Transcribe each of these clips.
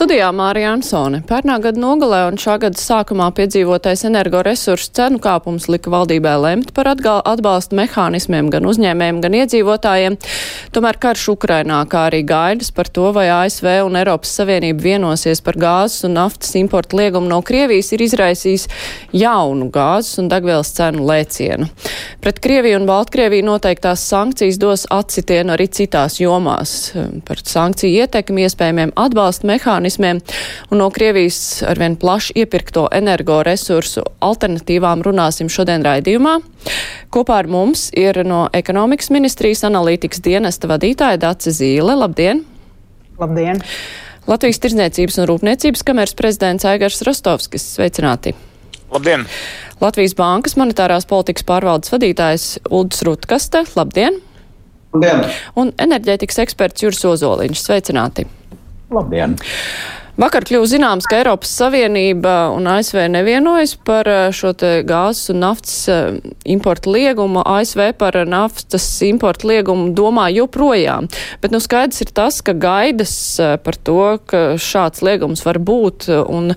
Studijā Mārija Ansone. Pērnā gada nogalē un šā gada sākumā piedzīvotais energoresursu cenu kāpums lika valdībai lemt par atbalsta mehānismiem gan uzņēmējiem, gan iedzīvotājiem. Tomēr karš Ukrainā, kā arī gaidas par to, vai ASV un Eiropas Savienība vienosies par gāzes un naftas importu liegumu no Krievijas, ir izraisījis jaunu gāzes un degvielas cenu lēcienu. Pret Krieviju un Baltkrieviju noteiktās sankcijas dos atsitienu arī citās jomās. Par sankciju ietekmi iespējamiem atbalsta mehānismiem mehānismiem un no Krievijas arvien plaši iepirkto energoresursu alternatīvām runāsim šodien raidījumā. Kopā ar mums ir no ekonomikas ministrijas analītikas dienesta vadītāja Dace Zīle. Labdien! Labdien! Latvijas Tirzniecības un Rūpniecības kameras prezidents Aigars Rostovskis. Sveicināti! Labdien! Latvijas Bankas monetārās politikas pārvaldes vadītājs Uldis Rutkaste. Labdien! Labdien! Un enerģētikas eksperts Juris Ozoliņš. Sveicināti! Labdien! Vakar kļuva zināms, ka Eiropas Savienība un ASV nevienojas par eh, šo gāzes un naftas eh, importu liegumu. ASV par naftas importu liegumu domā joprojām. Bet nu, skaidrs ir tas, ka gaidas eh, par to, ka šāds liegums var būt un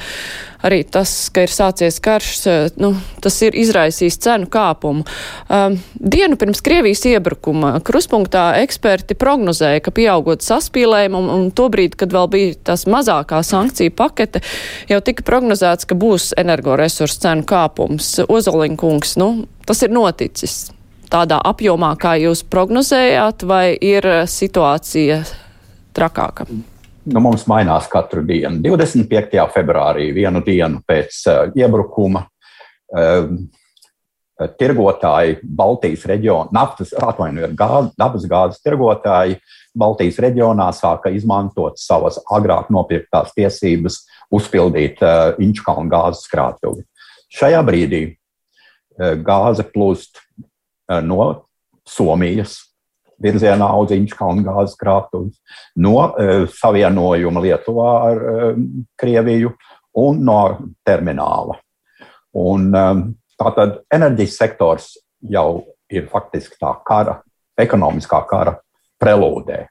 arī tas, ka ir sācies karš, eh, nu, tas ir izraisījis cenu kāpumu. Um, dienu pirms Krievijas iebrukuma kruspunktā eksperti prognozēja, ka pieaugot saspīlējumam un, un tobrīd, kad vēl bija tas mazākā sankcija pakete, jau tika prognozēts, ka būs energoresursu cenu kāpums. Ozoliņkungs, nu, tas ir noticis tādā apjomā, kā jūs prognozējāt, vai ir situācija trakāka? Nu, mums mainās katru dienu. 25. februārī, vienu dienu pēc uh, iebrukuma, uh, tirgotāji Baltijas reģionā, naftas, atvainojiet, gāz, dabas gāzes tirgotāji Baltijas reģionā sāka izmantot savas agrāk nopirktās tiesības uzpildīt uh, Inčkalnu gāzes krātuvi. Šajā brīdī uh, gāze plūst uh, no Somijas, virzienā uz Inčkalnu gāzes krātuves, no uh, savienojuma Lietuvā ar uh, Krieviju un no termināla. Un, um, tātad enerģijas sektors jau ir faktiski tā kara, ekonomiskā kara prelūdē.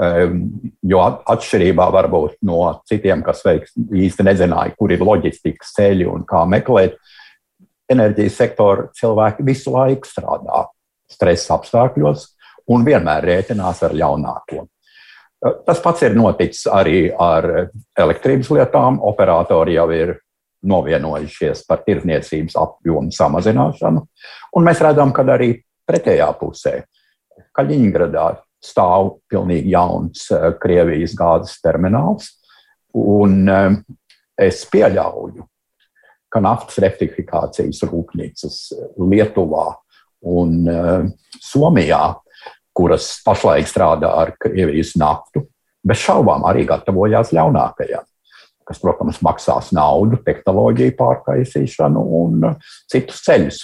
Um, jo atšķirībā varbūt no citiem, kas veiks, īsti nezināja, kur ir loģistikas ceļi un kā meklēt, enerģijas sektora cilvēki visu laiku strādā stresa apstākļos, un vienmēr rēķinās ar ļaunāko. Tas pats ir noticis arī ar elektrības lietām. Operatori jau ir novienojušies par tirdzniecības apjomu samazināšanu. Un mēs redzam, ka arī pretējā pusē, Kaļiņgradā, stāv pilnīgi jauns eh, Krievijas gāzes termināls. Un eh, es pieļauju, ka naftas rektifikācijas rūpnīcas Lietuvā un eh, Somijā kuras pašlaik strādā ar Krievijas naftu, bez šaubām arī gatavojās ļaunākajam, kas, protams, maksās naudu, tehnoloģiju pārkaisīšanu un uh, citus ceļus.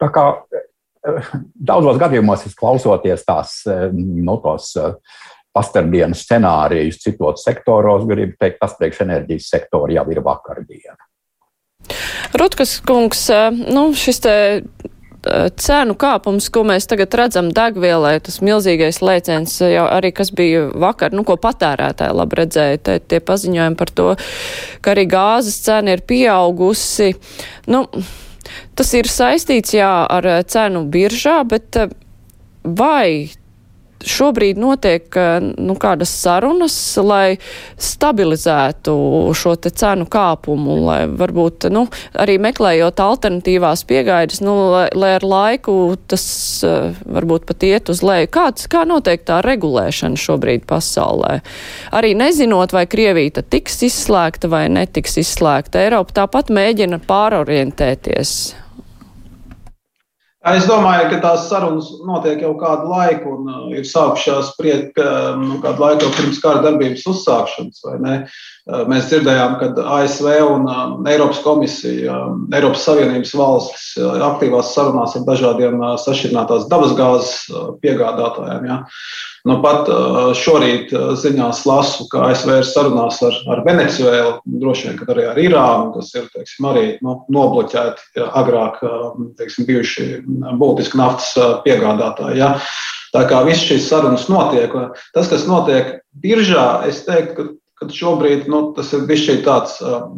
Tā kā uh, daudzos gadījumos, klausoties tās uh, no tos pasterdienu scenārijus citos sektoros, gribu teikt, tas priekš enerģijas sektora jau ir vakardiena. Rutkas kungs, nu, šis te cenu kāpums, ko mēs tagad redzam degvielai, tas milzīgais lēciens jau arī, kas bija vakar, nu, ko patērētāji labi redzēja, te, tie paziņojumi par to, ka arī gāzes cena ir pieaugusi. Nu, tas ir saistīts, jā, ar eh, cenu biržā, bet eh, vai šobrīd notiek nu, kādas sarunas, lai stabilizētu šo cenu kāpumu, lai varbūt nu, arī meklējot alternatīvās piegaidas, nu, lai, lai ar laiku tas uh, varbūt pat iet uz leju. Kāds, kā notiek tā regulēšana šobrīd pasaulē? Arī nezinot, vai Krievija tiks izslēgta vai netiks izslēgta, Eiropa tāpat mēģina pārorientēties. Es domāju, ka tās sarunas notiek jau kādu laiku, un uh, ir sākušās spriest, ka nu, kādu laiku pirms kara darbības uzsākšanas. Mēs dzirdējām, ka ASV un Eiropas komisija, Eiropas Savienības valstis aktīvās sarunās ar dažādiem sašķirinātās dabasgāzes piegādātājiem. Ja. Nu, pat šorīt ziņās lasu, ka ASV ir sarunās ar, ar Venecuēlu, droši vien arī ar Irānu, kas ir teiksim, arī nu, nobloķēti agrāk teiksim, bijuši būtiski naftas piegādātāji. Ja. Tā kā viss šīs sarunas notiek, tas, kas notiek biržā, es teiktu, ka kad šobrīd nu, tas ir bijis tāds uh,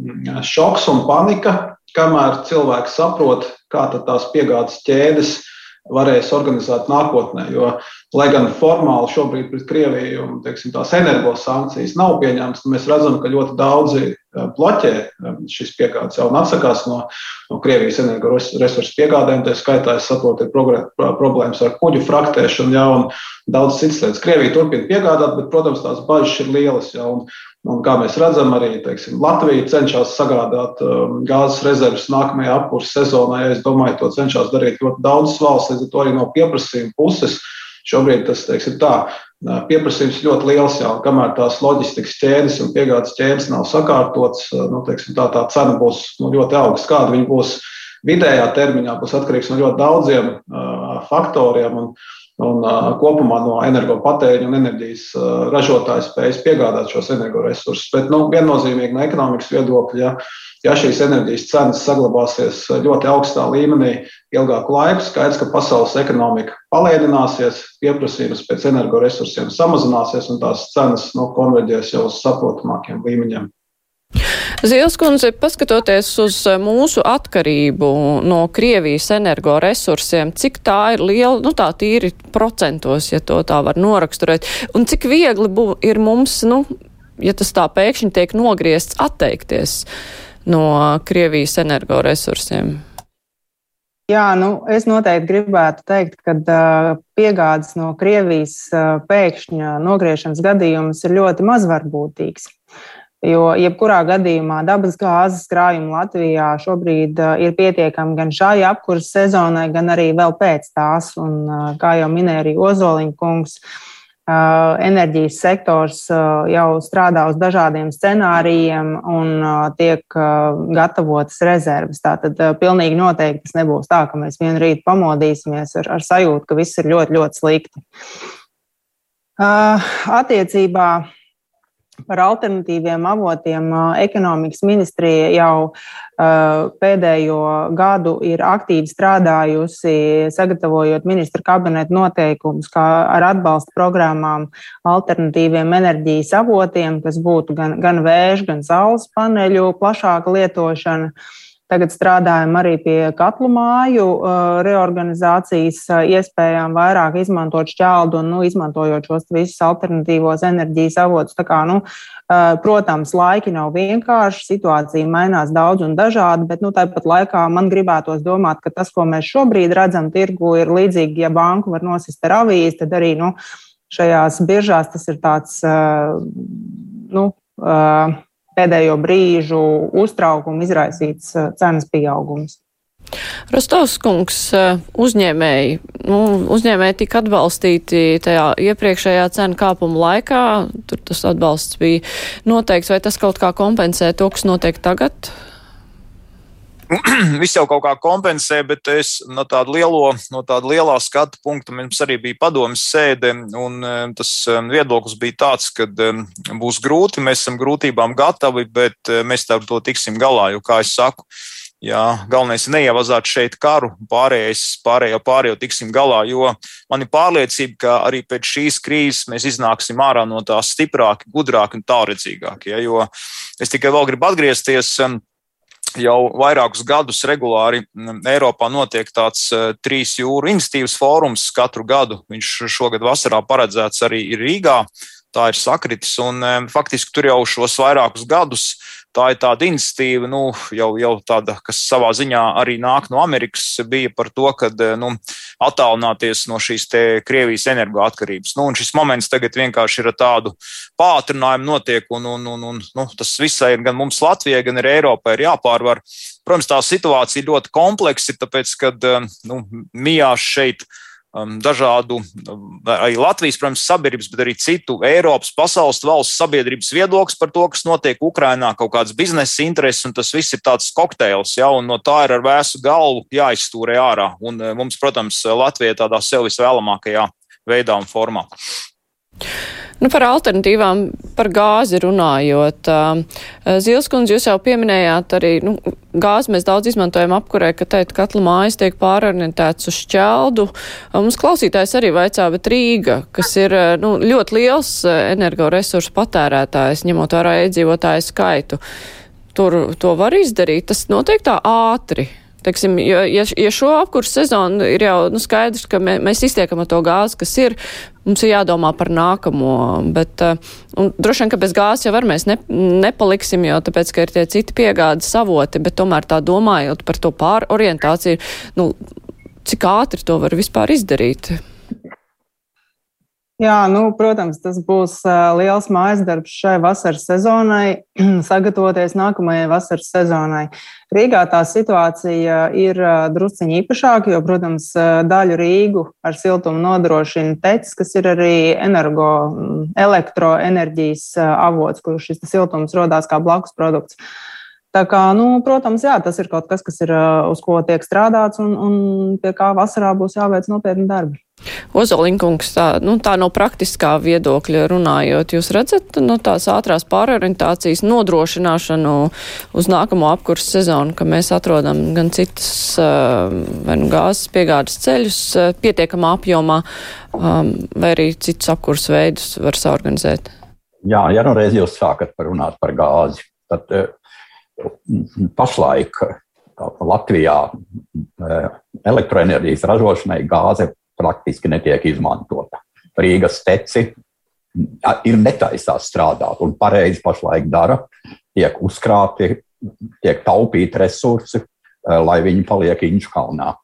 šoks un panika, kamēr cilvēki saprot, kā tās piegādes ķēdes varēs organizēt nākotnē. Jo, lai gan formāli šobrīd pret Krieviju teiksim, tās energo sankcijas nav pieņemtas, mēs redzam, ka ļoti daudzi uh, bloķē um, šīs piegādes jau un atsakās no, no Krievijas energoresursu piegādēm. Tā skaitā, es saprotu, ir problēmas ar kuģu fraktēšanu ja, un daudz citas lietas. Krievija turpina piegādāt, bet, protams, tās bažas ir lielas. Ja, un, Un, kā mēs redzam, arī teiksim, Latvija cenšas sagādāt um, gāzes rezerves nākamajā apkurses sezonā. Ja es domāju, to cenšas darīt ļoti daudzas valsts, līdz ar to arī no pieprasījuma puses. Šobrīd tas teiksim, tā, pieprasījums ļoti liels, jau kamēr tās loģistikas ķēdes un piegādes ķēdes nav sakārtotas, nu, teiksim, tā, tā cena būs nu, ļoti augsta. Kāda viņa būs vidējā termiņā, būs atkarīgs no ļoti daudziem uh, faktoriem. Un, un uh, kopumā no energopatēriņa un enerģijas uh, ražotāja spējas piegādāt šos energoresursus. Bet nu, viennozīmīgi no ekonomikas viedokļa, ja, ja šīs enerģijas cenas saglabāsies ļoti augstā līmenī ilgāku laiku, skaidrs, ka pasaules ekonomika palēnināsies, pieprasījums pēc energoresursiem samazināsies un tās cenas nu, konverģēs jau uz saprotamākiem līmeņiem. Zilskundze, paskatoties uz eh, mūsu atkarību no Krievijas energoresursiem, cik tā ir liela, nu tā tīri procentos, ja to tā var noraksturēt, un cik viegli bū, ir mums, nu, ja tas tā pēkšņi tiek nogriezts, atteikties no Krievijas energoresursiem? Jā, nu, es noteikti gribētu teikt, ka uh, piegādes no Krievijas uh, pēkšņa nogriešanas gadījums ir ļoti mazvarbūtīgs. Jo jebkurā gadījumā dabas gāzes krājumi Latvijā šobrīd uh, ir pietiekami gan šai apkurses sezonai, gan arī vēl pēc tās. Un, uh, kā jau minēja arī Ozoliņa kungs, uh, enerģijas sektors jau strādā uz dažādiem scenārijiem un tiek gatavotas rezerves. Tātad pilnīgi noteikti tas nebūs tā, ka mēs vienu rītu pamodīsimies ar, ar sajūtu, ka viss ir ļoti, ļoti slikti. Attiecībā par alternatīviem avotiem ekonomikas ministrija jau pēdējo gadu ir aktīvi strādājusi, sagatavojot ministra kabineta noteikumus, ar atbalsta programmām alternatīviem enerģijas avotiem, kas būtu gan, gan vēža, gan saules paneļu plašāka lietošana. Tagad strādājam arī pie katlu māju reorganizācijas iespējām, vairāk izmantot šķeldu un nu, izmantojot šos visus alternatīvos enerģijas avotus. Tā kā, nu, protams, laiki nav vienkārši, situācija mainās daudz un dažādi, bet nu, tāpat laikā man gribētos domāt, ka tas, ko mēs šobrīd redzam tirgu, ir līdzīgi, ja banku var nosist ar avīzi, tad arī nu, šajās biržās tas ir tāds. Nu, pēdējo brīžu uztraukumu izraisīts uh, cenas pieaugums. Rostovs kungs, uh, uzņēmēji, nu, uzņēmēji tika atbalstīti tajā iepriekšējā cenu kāpuma laikā, tur tas atbalsts bija noteikts, vai tas kaut kā kompensē to, kas notiek tagad? viss jau kaut kā kompensē, bet es no tāda, lielo, no tāda lielā skatu punkta mums arī bija padomjas sēde, un e, tas e, viedoklis bija tāds, ka e, būs grūti, mēs esam grūtībām gatavi, bet mēs ar to tiksim galā, jo, kā es saku, Jā, galvenais ir neievazāt šeit karu, pārējais, pārējo pārējo tiksim galā, jo man ir pārliecība, ka arī pēc šīs krīzes mēs iznāksim ārā no tās stiprāki, gudrāki un tālredzīgāki. Ja, jo es tikai vēl gribu atgriezties jau vairākus gadus regulāri mm, Eiropā notiek tāds uh, trīs jūru institīvas fórums katru gadu. Viņš šogad vasarā paredzēts arī Rīgā. Tā ir sakritis, un um, faktiski tur jau šos vairākus gadus tā ir tāda iniciatīva, nu, jau, jau tāda, kas savā ziņā arī nāk no Amerikas, bija par to, ka nu, attālināties no šīs Krievijas energoatkarības. Nu, šis moments tagad vienkārši ir tādu pātrinājumu notiek, un, un, un, un nu, tas visai ir gan mums Latvijai, gan arī Eiropai ir jāpārvar. Protams, tā situācija ļoti kompleksa, tāpēc, ka nu, mijās šeit um, dažādu, arī Latvijas, protams, sabiedrības, bet arī citu Eiropas, pasaules valsts sabiedrības viedoklis par to, kas notiek Ukrainā, kaut kādas biznesa intereses, un tas viss ir tāds kokteils, ja, un no tā ir ar vēsu galvu jāizstūrē ārā. Un mums, protams, Latvija tādā sev visvēlamākajā veidā un formā. Nu, par alternatīvām, par gāzi runājot. Zilskundze, jūs jau pieminējāt arī, nu, gāzi mēs daudz izmantojam apkurē, ka teikt, katla mājas tiek pārorientēts uz šķeldu. Mums klausītājs arī vaicā, bet Rīga, kas ir, nu, ļoti liels energoresursu patērētājs, ņemot vērā iedzīvotāju skaitu, tur to var izdarīt. Tas notiek tā ātri. Teiksim, ja, ja, ja šo apkursu sezonu ir jau nu, skaidrs, ka mē, mēs iztiekam ar to gāzi, kas ir, mums ir jādomā par nākamo. Bet, uh, droši vien, ka bez gāzes jau var mēs ne, nepaliksim, jo tāpēc, ka ir tie citi piegādes savoti, bet tomēr tā domājot par to pārorientāciju, nu, cik ātri to var vispār izdarīt. Jā, nu, protams, tas būs uh, liels mājas darbs šai vasaras sezonai, sagatavoties nākamajai vasaras sezonai. Rīgā tā situācija ir uh, drusciņi īpašāka, jo, protams, daļu Rīgu ar siltumu nodrošina tecis, kas ir arī energo, elektroenerģijas avots, kur šis siltums rodās kā blakus produkts. Tā kā, nu, protams, jā, tas ir kaut kas, kas ir uz ko tiek strādāts un, un pie kā vasarā būs jāveic nopietni darbi. Ozolinkungs, tā, nu, tā no praktiskā viedokļa runājot, jūs redzat no nu, tās ātrās pārorientācijas nodrošināšanu uz nākamo apkursu sezonu, ka mēs atrodam gan citas vai nu gāzes piegādes ceļus pietiekamā apjomā, vai arī citus apkursu veidus var saorganizēt? Jā, ja nu reiz jūs sākat runāt par gāzi, tad pašlaik Latvijā elektroenerģijas ražošanai gāze praktiski netiek izmantota. Rīgas teci ir netaisās strādāt un pareizi pašlaik dara, tiek uzkrāti, tiek taupīti resursi, eh, lai viņi paliek Inčkalnā.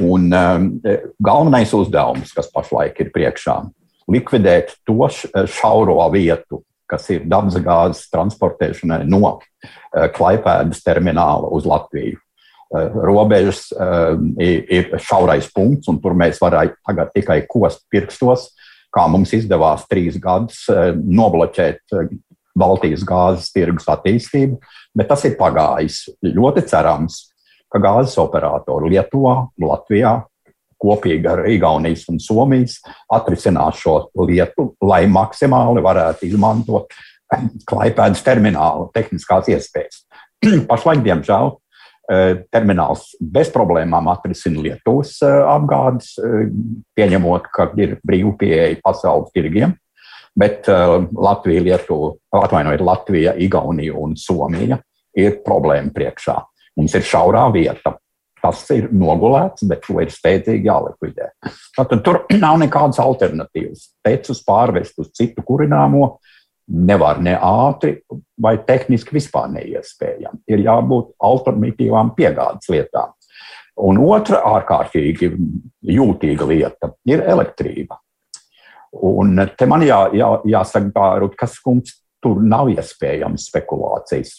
Un um, galvenais uzdevums, kas pašlaik ir priekšā, likvidēt to šauro vietu, kas ir dabasgāzes transportēšanai no Klaipēdas termināla uz Latviju. Eh, robežas eh, ir šaurais punkts, un tur mēs varam tagad tikai kost pirkstos, kā mums izdevās trīs gadus eh, nobloķēt Baltijas gāzes tirgus attīstību, bet tas ir pagājis. Ļoti cerams, ka gāzes operatori Lietuvā, Latvijā kopīgi ar Igaunijas un Somijas atrisinās šo lietu, lai maksimāli varētu izmantot klaipēdas termināla tehniskās iespējas. Pašlaik, diemžēl, termināls bez problēmām atrisina Lietuvas eh, apgādes, eh, pieņemot, ka ir brīva pieeja pasaules tirgiem. Bet Latvija, Lietuva, atvainojiet, Latvija, Igaunija un Somija ir problēma priekšā. Mums ir šaurā vieta. Tas ir nogulēts, bet to ir steidzīgi jālikvidē. Tātad tur nav nekādas alternatīvas. Tecus pārvest uz citu kurināmo, nevar ne ātri vai tehniski vispār neiespējami. Ir jābūt alternatīvām piegādes lietām. Un otra ārkārtīgi jūtīga lieta ir elektrība. Un te man jā, jā, jāsaka, kas kungs, tur nav iespējams spekulācijas.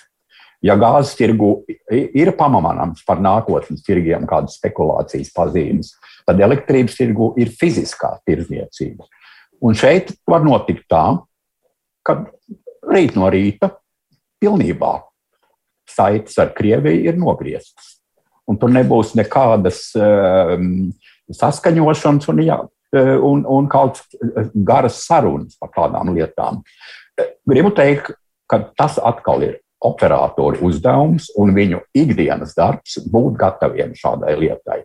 Ja gāzes tirgu ir pamanāms par nākotnes tirgiem kādas spekulācijas pazīmes, tad elektrības tirgu ir fiziskā tirdzniecība. Un šeit var notikt tā, kad rīt no rīta pilnībā saites ar Krieviju ir nogrieztas. Un tur nebūs nekādas um, saskaņošanas un, jā, un, un kaut garas sarunas par tādām lietām. Gribu teikt, ka tas atkal ir operatoru uzdevums un viņu ikdienas darbs būt gataviem šādai lietai.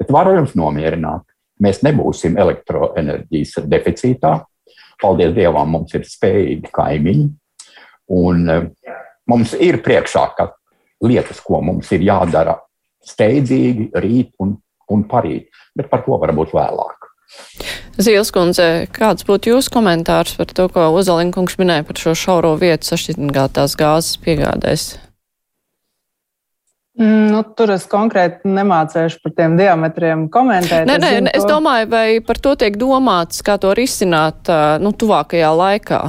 Bet varu jums nomierināt, mēs nebūsim elektroenerģijas deficītā, paldies Dievam, mums ir spējīgi kaimiņi. Un eh, mums ir priekšā lietas, ko mums ir jādara steidzīgi, rīt un, un parīt, bet par to varbūt vēlāk. Zīleskundze, kāds būtu jūsu komentārs par to, ko Ozalinkungs minēja par šo šauro vietu sašķidrinātās gāzes piegādēs? Mm, nu, tur es konkrēti nemācīšu par tiem diametriem komentēt. Nē, nē, es, es domāju, vai par to tiek domāts, kā to risināt nu, tuvākajā laikā.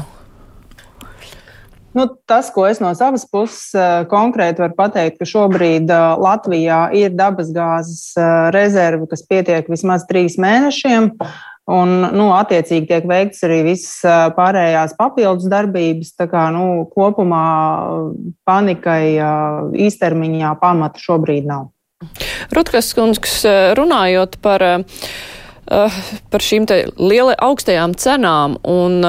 Nu, tas, ko es no savas puses konkrēti varu pateikt, ka šobrīd Latvijā ir dabasgāzes rezerve, kas pietiek vismaz trīs mēnešiem. Un, nu, attiecīgi tiek veikts arī visas pārējās papildus darbības. Tā kā nu, kopumā panikai īstermiņā pamata šobrīd nav. Rutkas kungs, runājot par, par šīm lielai augstajām cenām un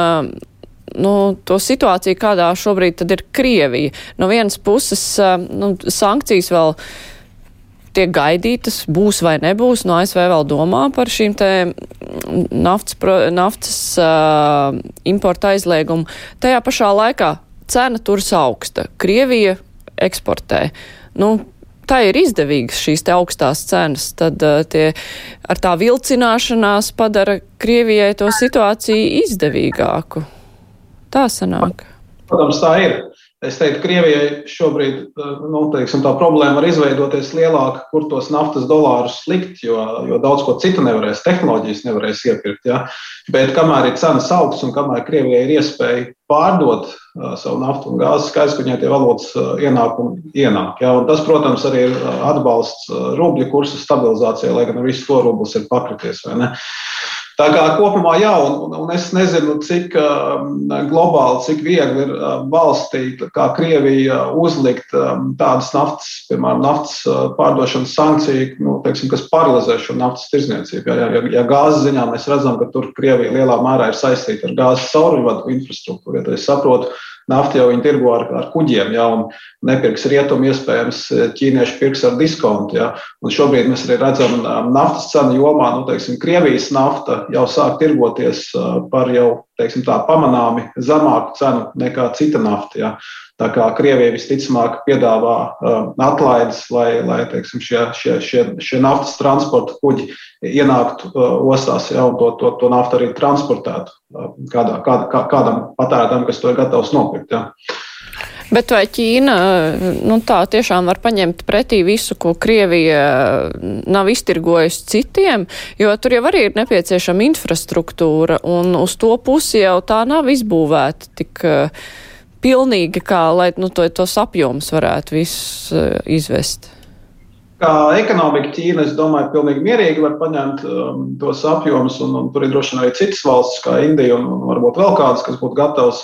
nu, to situāciju, kādā šobrīd ir Krievija. No vienas puses, nu, sankcijas vēl tiek gaidītas, būs vai nebūs. No ASV vēl domā par šīm te naftas, naftas uh, importa aizliegumu. Tajā pašā laikā cena turas augsta. Krievija eksportē. Nu, tā ir izdevīgas šīs te augstās cenas, tad uh, tie ar tā vilcināšanās padara Krievijai to situāciju izdevīgāku. Tā sanāk. Protams, tā ir. Es teiktu, Krievijai šobrīd eh, nu, teiksim, tā problēma var izveidoties lielāka, kur tos naftas dolārus likt, jo, jo daudz ko citu nevarēs, tehnoloģijas nevarēs iepirkt. Ja? Bet kamēr ir cenas augsts un kamēr Krievijai ir iespēja pārdot uh, savu naftu un gāzi, skaidrs, ka viņai tie valodas uh, ienākumi ienāk. Ja? Un tas, protams, arī ir atbalsts rubļu kursa stabilizācijai, lai gan viss to rublis ir pakrities. Tā kā kopumā, jā, un, un es nezinu, cik um, globāli, cik viegli ir uh, valstī, kā Krievija, uzlikt um, tādas naftas, piemēram, naftas uh, pārdošanas sankciju, nu, teiksim, kas paralizē šo naftas tirzniecību. Ja, ja, ja gāzes ziņā mēs redzam, ka tur Krievija lielā mērā ir saistīta ar gāzes cauruļvadu infrastruktūru, ja es saprotu, Naftu jau viņi tirgo ar, ar kuģiem, ja, un nepirks rietumu, iespējams, ķīnieši pirks ar diskontu. Ja. Un šobrīd mēs arī redzam, ka naftas cenu jomā, nu, teiksim, Krievijas nafta jau sāk tirgoties par jau teiksim, tā, pamanāmi zemāku cenu nekā cita nafta. Ja. Tā kā Krievija visticamāk piedāvā uh, atlaides, lai, lai teiksim, šie, šie, šie, šie naftas transporta kuģi ienāktu uh, ostās ja, un to, to, to naftu arī transportētu uh, kādā, kādā, kā, kādam patērētājam, kas to ir gatavs nopirkt. Ja. Bet vai Ķīna nu, tā tiešām var paņemt pretī visu, ko Krievija nav iztirgojusi citiem, jo tur jau arī ir nepieciešama infrastruktūra, un uz to pusi jau tā nav izbūvēta tik. Uh, pilnīga, kā lai nu, to, tos apjomus varētu visus uh, izvest? Kā ekonomika Ķīna, es domāju, pilnīgi mierīgi var paņemt um, tos apjomus, un, un tur ir droši vien arī citas valstis, kā Indija, un, un varbūt vēl kādas, kas būtu gatavas.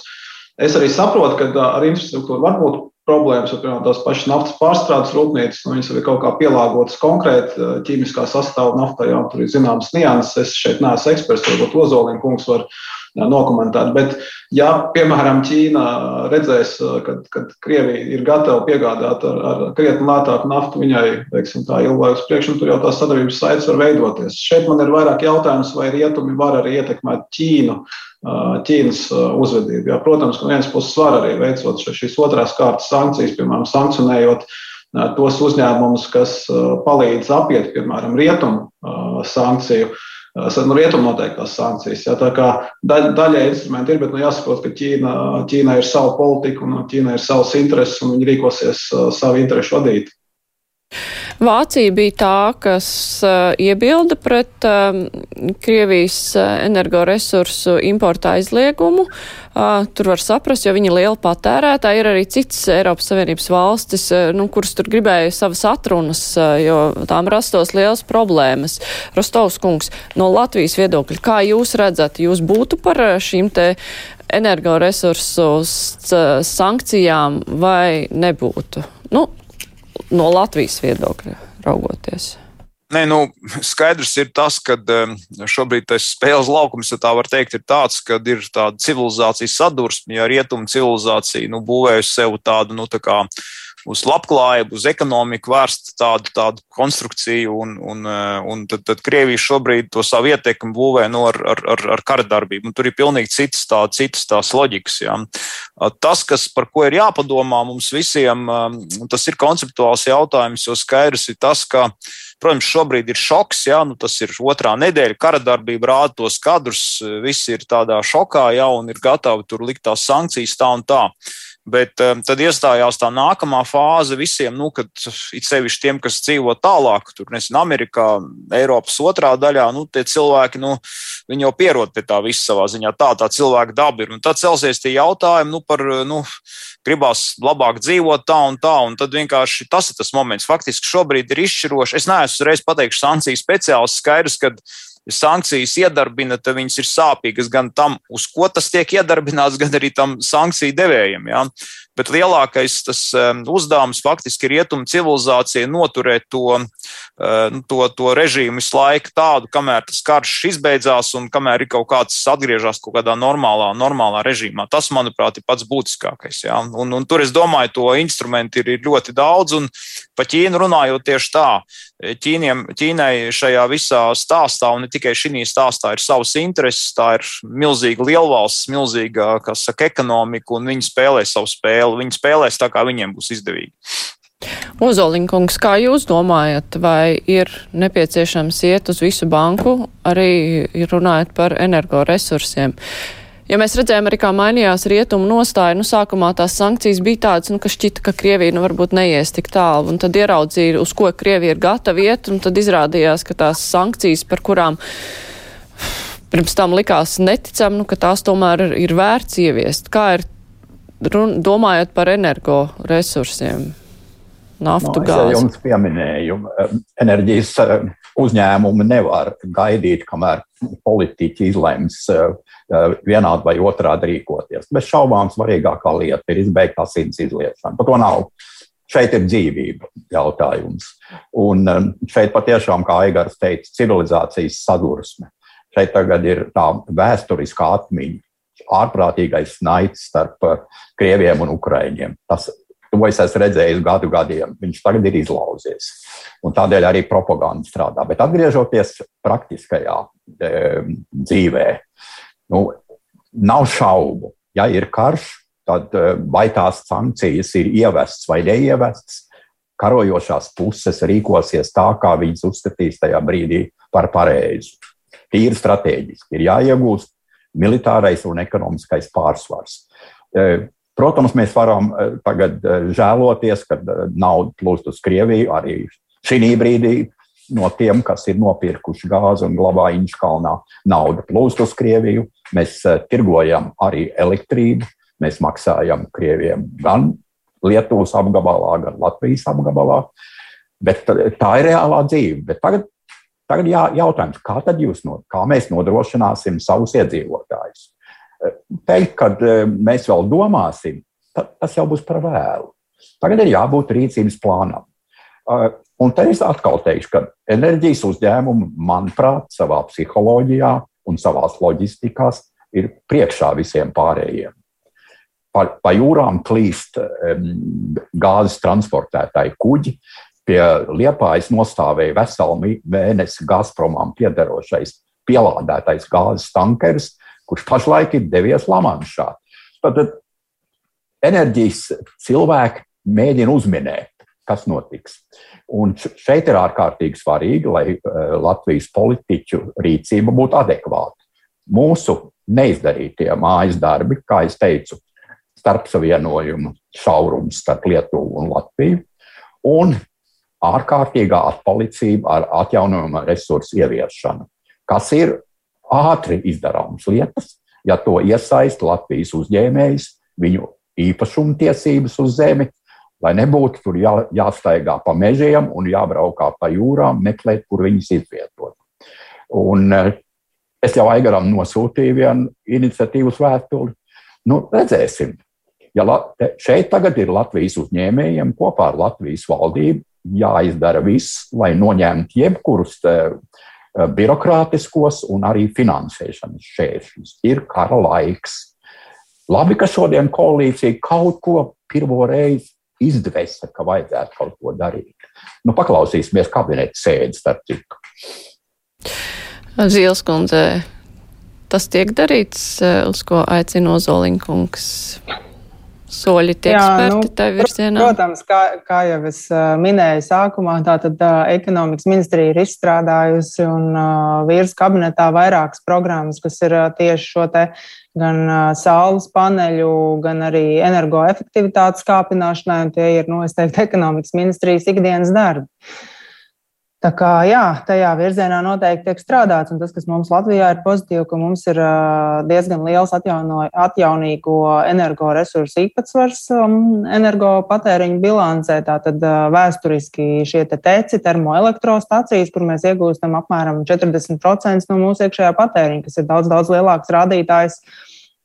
Es arī saprotu, ka uh, ar infrastruktūru var būt problēmas, jo, piemēram, tās pašas naftas pārstrādes rūpnīcas, nu, viņas ir kaut kā pielāgotas konkrēti uh, ķīmiskā sastāvā naftā, jau tur ir zināmas nianses. Es šeit neesmu eksperts, varbūt Ozolīna kungs var nokomentēt. Bet, ja, piemēram, Ķīna redzēs, ka Krievija ir gatava piegādāt ar, ar krietni lētāku naftu viņai, teiksim, tā ilgāk uz priekšu, tur jau tās sadarbības saites var veidoties. Šeit man ir vairāk jautājums, vai rietumi var arī ietekmēt Ķīnu. Ķīnas uzvedību. Jā, protams, ka no vienas puses var arī veicot šīs otrās kārtas sankcijas, piemēram, sankcionējot tos uzņēmumus, kas palīdz apiet, piemēram, rietumu sankciju uh, nu, rietumu noteiktās sankcijas. Ja, tā kā daļ, daļai instrumenti ir, bet nu, jāsaprot, ka Ķīna, Ķīna ir sava politika un Ķīna ir savas intereses un viņi rīkosies savu interesu vadīt. Vācija bija tā, kas uh, iebilda pret uh, Krievijas uh, energoresursu importa aizliegumu. Uh, tur var saprast, jo viņi ir liela patērētāji. Ir arī citas Eiropas Savienības valstis, uh, nu, kuras tur gribēja savas atrunas, uh, jo tām rastos liels problēmas. Rostovs kungs, no Latvijas viedokļa, kā jūs redzat, jūs būtu par šīm te energoresursu sankcijām vai nebūtu? Nu, no Latvijas viedokļa raugoties? Nē, nu, skaidrs ir tas, ka šobrīd tas spēles laukums, ja tā var teikt, ir tāds, ka ir tāda civilizācijas sadursme, ja rietumu civilizācija nu, būvējusi sev tādu, nu, tā kā uz labklājību, uz ekonomiku vērstu tādu, tādu konstrukciju, un, un, uh, un tad, tad Krievija šobrīd to savu ietekmi būvē nu, ar, ar, ar kara darbību. Un tur ir pilnīgi citas, tā, citas tās loģikas. Ja. Tas, kas par ko ir jāpadomā mums visiem, um, tas ir konceptuāls jautājums, jo skaidrs ir tas, ka Protams, šobrīd ir šoks, jā, nu tas ir otrā nedēļa, kara darbība rāda tos kadrus, visi ir tādā šokā, jā, un ir gatavi tur likt tās sankcijas tā un tā. Bet um, tad iestājās tā nākamā fāze visiem, nu, kad it sevišķi tiem, kas dzīvo tālāk, tur nezinu, Amerikā, Eiropas otrā daļā, nu, tie cilvēki, nu, viņi jau pierod pie tā visa savā ziņā. Tā tā cilvēka daba ir. Un tad celsies tie jautājumi, nu, par, nu, gribās labāk dzīvot tā un tā, un tad vienkārši tas ir tas moments. Faktiski šobrīd ir izšķiroši. Es neesmu uzreiz pateikšu sankciju speciālists, skaidrs, ka sankcijas iedarbina, tad viņas ir sāpīgas gan tam, uz ko tas tiek iedarbināts, gan arī tam sankciju devējiem. Ja? Bet lielākais tas um, uzdevums faktiski ir rietumu civilizācija noturēt to, uh, to, to režīmu visu laiku tādu, kamēr tas karš izbeidzās un kamēr ir kaut kāds atgriežas kaut kādā normālā, normālā režīmā. Tas, manuprāt, ir pats būtiskākais. Ja? Un, un tur es domāju, to instrumentu ir, ir ļoti daudz. Un pa Ķīnu runājot tieši tā, Ķīniem, Ķīnai šajā visā stāstā, un tikai šī stāstā, ir savas intereses. Tā ir milzīga lielvalsts, milzīga saka, ekonomika, un viņi spēlē savu spēli. Viņi spēlēs tā, kā viņiem būs izdevīgi. Ozoliņkungs, kā jūs domājat, vai ir nepieciešams iet uz visu banku, arī runājot par energoresursiem? Ja mēs redzējām arī, kā mainījās rietumu nostāja, nu sākumā tās sankcijas bija tādas, nu, ka šķita, ka Krievija nu varbūt neies tik tālu, un tad ieraudzīja, uz ko Krievija ir gatava iet, un tad izrādījās, ka tās sankcijas, par kurām pirms tam likās neticam, nu, ka tās tomēr ir vērts ieviest. Kā ir run, domājot par energoresursiem? Naftu, no, nu, es jums pieminēju, enerģijas eh, uzņēmumi nevar gaidīt, kamēr politiķi izlems eh, eh, vienādi vai otrādi rīkoties. Bez šaubām svarīgākā lieta ir izbeigt asins izliešanu. Par to nav. Šeit ir dzīvība jautājums. Un šeit patiešām, kā Aigars teica, civilizācijas sadursme. Šeit tagad ir tā vēsturiskā atmiņa, ārprātīgais naids starp krieviem un ukraiņiem. Tas To es esmu redzējis gadu gadiem. Viņš tagad ir izlauzies. Un tādēļ arī propaganda strādā. Bet atgriežoties praktiskajā e, dzīvē, nu, nav šaubu. Ja ir karš, tad e, vai tās sankcijas ir ievestas vai neievestas, karojošās puses rīkosies tā, kā viņas uzskatīs tajā brīdī par pareizu. Tīri strateģiski ir jāiegūst militārais un ekonomiskais pārsvars. E, Protams, mēs varam eh, tagad eh, žēloties, ka eh, nauda plūst uz Krieviju arī šī brīdī. No tiem, kas ir nopirkuši gāzi un glabā Inčkalnā, nauda plūst uz Krieviju. Mēs tirgojam arī elektrību. Mēs maksājam Krieviem gan Lietuvas apgabalā, gan Latvijas apgabalā. Bet tā ir reālā dzīve. Bet tagad, tagad jā, jautājums, kā, jūs, kā mēs nodrošināsim savus iedzīvotājus? Teikt, ka e, mēs vēl domāsim, tas jau būs par vēlu. Tagad ir jābūt rīcības plānam. Un te es atkal teikšu, ka enerģijas uzņēmumi, manuprāt, savā psiholoģijā un savā loģistikā ir priekšā visiem pārējiem. Pa, pa jūrām klīst gāzes transportētāji kuģi. Pie liepājas nostāvēja veselu mēnesi Gazpromam piederošais pielādētais gāzes tankers, kurš pašlaik ir devies Lamanšā. Tad enerģijas cilvēki mēģina uzminēt, kas notiks. Un šeit ir ārkārtīgi svarīgi, lai eh, Latvijas politiķu rīcība būtu adekvāta. Mūsu neizdarītie mājas darbi, kā jau teicu, starp savienojumu šaurums starp Lietuvu un Latviju, un ārkārtīgā atpalicība ar atjaunojumu resursu ieviešanu, kas ir ātri izdarāmas lietas, ja to iesaista Latvijas uzņēmējs, viņu īpašumtiesības uz zemi, lai nebūtu tur jā, jāstaigā pa mežiem un jābraukā pa jūrām, meklēt, kur viņas izvietot. Un eh, es jau Aigaram nosūtīju vienu iniciatīvas vēstuli. Nu, redzēsim. Ja šeit tagad ir Latvijas uzņēmējiem kopā ar Latvijas valdību jāizdara viss, lai noņemtu jebkurus Eh, birokrātiskos un arī finansēšanas šķēršļus. Ir kara laiks. Labi, ka šodien koalīcija kaut ko pirmo reizi izdvesa, ka vajadzētu kaut ko darīt. Nu, paklausīsimies kabineta sēdes, starp citu. Zīles kundze, tas tiek darīts, eh, uz ko aicina Ozoliņkungs. Soļi tiek Jā, spērti nu, tajā virzienā? Protams, kā, kā jau es minēju sākumā, tātad ekonomikas ministrija ir izstrādājusi un vīrs kabinetā vairākas programmas, kas ir tieši šo te gan saules paneļu, gan arī energoefektivitātes kāpināšanai, un tie ir, nu, es teiktu, ekonomikas ministrijas ikdienas darbi. Tā kā jā, tajā virzienā noteikti tiek strādāts. Tas, kas mums Latvijā ir pozitīvi, ka mums ir diezgan liels atjauno, atjaunīgo energoresursu īpatsvars um, energopatēriņa bilancē. Tātad vēsturiski šie te teci, termoelektrostacijas, kur mēs iegūstam apmēram 40% no mūsu iekšējā patēriņa, kas ir daudz, daudz lielāks rādītājs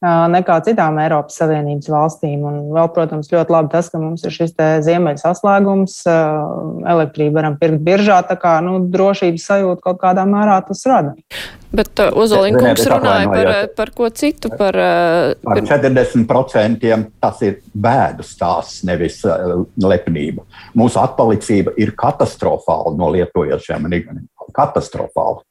nekā citām Eiropas Savienības valstīm. Un vēl, protams, ļoti labi tas, ka mums ir šis ziemeļa saslēgums, elektrību varam pirkt biržā, tā kā nu, drošības sajūta kaut kādā mērā tas rada. Bet uh, Ozoliņkungs runāja par, par ko citu. Par, par 40% tas ir bēdu stāsts, nevis uh, lepnība. Mūsu atpalicība ir katastrofāla no lietojošiem, katastrofāla.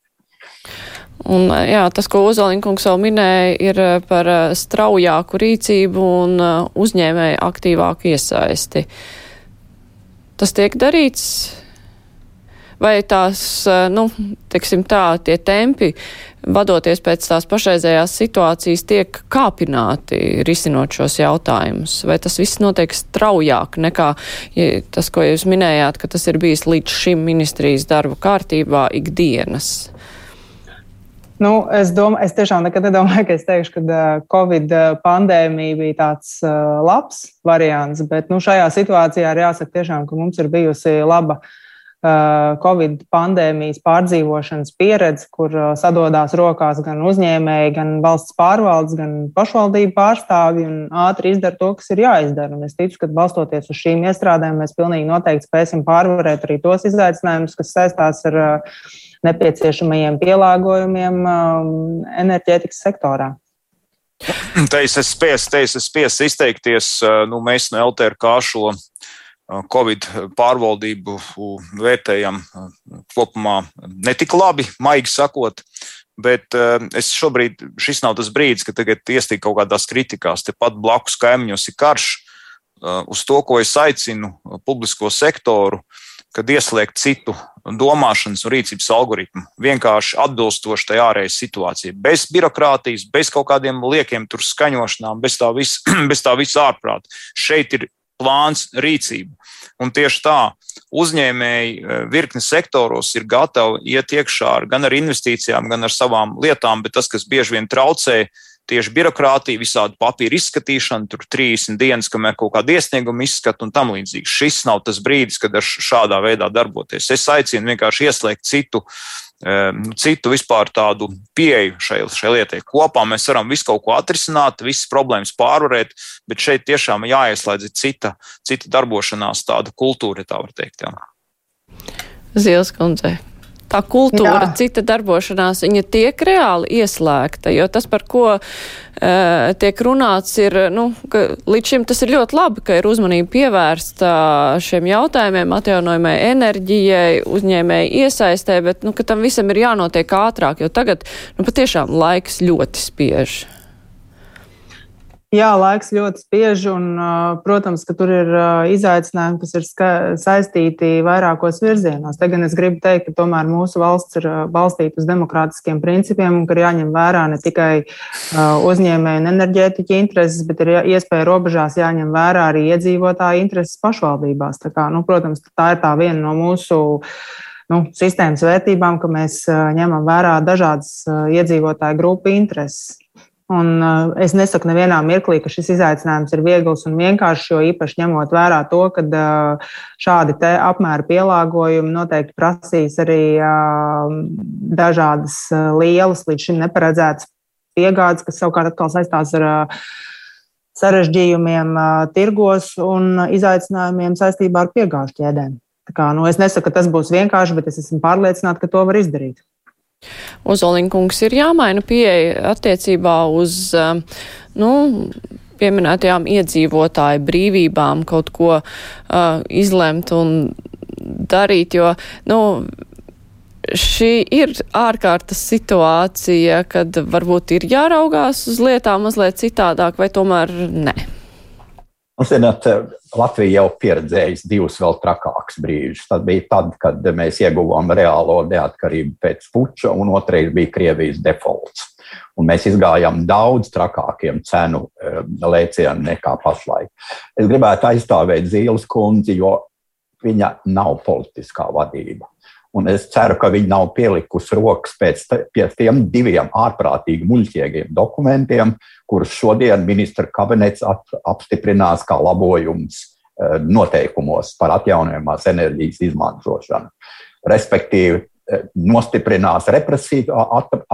Un, jā, tas, ko Ozoliņkungs vēl minēja, ir par straujāku rīcību un uzņēmēju aktīvāku iesaisti. Tas tiek darīts, vai tās, nu, teiksim tā, tie tempi, vadoties pēc tās pašreizējās situācijas, tiek kāpināti risinot šos jautājumus? Vai tas viss notiek straujāk nekā ja tas, ko jūs minējāt, ka tas ir bijis līdz šim ministrijas darba kārtībā ikdienas? Nu, es, domā, es tiešām nekad nedomāju, ka es teikšu, ka uh, Covid pandēmija bija tāds uh, labs variants, bet nu, šajā situācijā ir jāsaka, tiešām, ka mums ir bijusi laba Covid pandēmijas pārdzīvošanas pieredze, kur sadodās rokās gan uzņēmēji, gan valsts pārvaldes, gan pašvaldību pārstāvji un ātri izdara to, kas ir jāizdara. Un es ticu, ka balstoties uz šīm iestrādēm, mēs pilnīgi noteikti spēsim pārvarēt arī tos izaicinājumus, kas saistās ar uh, nepieciešamajiem pielāgojumiem um, enerģētikas sektorā. Te es esmu spiests, es spiests izteikties. Uh, nu, mēs no LTRK šo uh, Covid pārvaldību vērtējam uh, kopumā netik labi, maigi sakot. Bet es šobrīd, šis nav tas brīdis, kad tagad iestīk kaut kādās kritikās. Tepat blakus kaimiņos ir karš. Uz to, ko es aicinu publisko sektoru, kad ieslēgt citu domāšanas un rīcības algoritmu, vienkārši atbilstoši tai ārējai situācijai, bez birokrātijas, bez kaut kādiem liekiem tur skaņošanām, bez tā visa, bez tā visa ārprāta. Šeit ir plāns, rīcība. Un tieši tā, uzņēmēji eh, virkni sektoros ir gatavi iet iekšā ar, gan ar investīcijām, gan ar savām lietām, bet tas, kas bieži vien traucē, ir tieši birokrātija, visādi papīra izskatīšana, tur 30 dienas, kamēr kaut kāda iesnieguma izskata un tam līdzīgi. Šis nav tas brīdis, kad ar šādā veidā darboties. Es aicinu vienkārši ieslēgt citu, citu vispār tādu pieeju šai, šai lietai. Kopā mēs varam visu kaut ko atrisināt, visas problēmas pārvarēt, bet šeit tiešām jāieslēdz cita, cita darbošanās, tāda kultūra, tā var teikt. Jā. Zils kundzei tā kultūra, Jā. cita darbošanās, viņa tiek reāli ieslēgta, jo tas, par ko uh, tiek runāts, ir, nu, ka līdz šim tas ir ļoti labi, ka ir uzmanība pievērsta šiem jautājumiem, atjaunojumai enerģijai, uzņēmēji iesaistē, bet, nu, ka tam visam ir jānotiek ātrāk, jo tagad, nu, patiešām laiks ļoti spiež. Jā, laiks ļoti spiež, un, protams, ka tur ir izaicinājumi, kas ir saistīti vairākos virzienos. Te gan es gribu teikt, ka tomēr mūsu valsts ir balstīta uz demokrātiskiem principiem un ka ir jāņem vērā ne tikai uzņēmēju un enerģētiķu intereses, bet ir iespēja robežās jāņem vērā arī iedzīvotāju intereses pašvaldībās. Tā kā, nu, protams, tā ir tā viena no mūsu nu, sistēmas vērtībām, ka mēs ņemam vērā dažādas iedzīvotāju grupu intereses. Un, uh, es nesaku nevienā mirklī, ka šis izaicinājums ir viegls un vienkāršs, jo īpaši ņemot vērā to, ka uh, šādi apmēra pielāgojumi noteikti prasīs arī uh, dažādas lielas, līdz šim neparedzētas piegādes, kas savukārt atkal saistās ar uh, sarežģījumiem uh, tirgos un izaicinājumiem saistībā ar piegāžu ķēdēm. Kā, nu, es nesaku, ka tas būs vienkārši, bet es esmu pārliecināta, ka to var izdarīt. Ozolinkungs ir jāmaina pieeja attiecībā uz, um, nu, pieminētajām iedzīvotāju brīvībām kaut ko uh, izlemt un darīt, jo, nu, šī ir ārkārtas situācija, kad varbūt ir jāraugās uz lietām mazliet citādāk, vai tomēr ne? Un, zināt, Latvija jau pieredzējusi divus vēl trakākus brīžus. Tas bija tad, kad mēs ieguvām reālo neatkarību pēc puča, un otrais bija Krievijas defaults. Un mēs izgājām daudz trakākiem cenu eh, lēcieniem nekā pašlaik. Es gribētu aizstāvēt Zīles kundzi, jo viņa nav politiskā vadība. Un es ceru, ka viņi nav pielikusi rokas pēc pie tiem diviem ārprātīgi muļķīgiem dokumentiem, kurus šodien ministra kabinets ap, apstiprinās kā labojums eh, noteikumos par atjaunojamās enerģijas izmantošanu. Respektīvi, eh, nostiprinās represīvu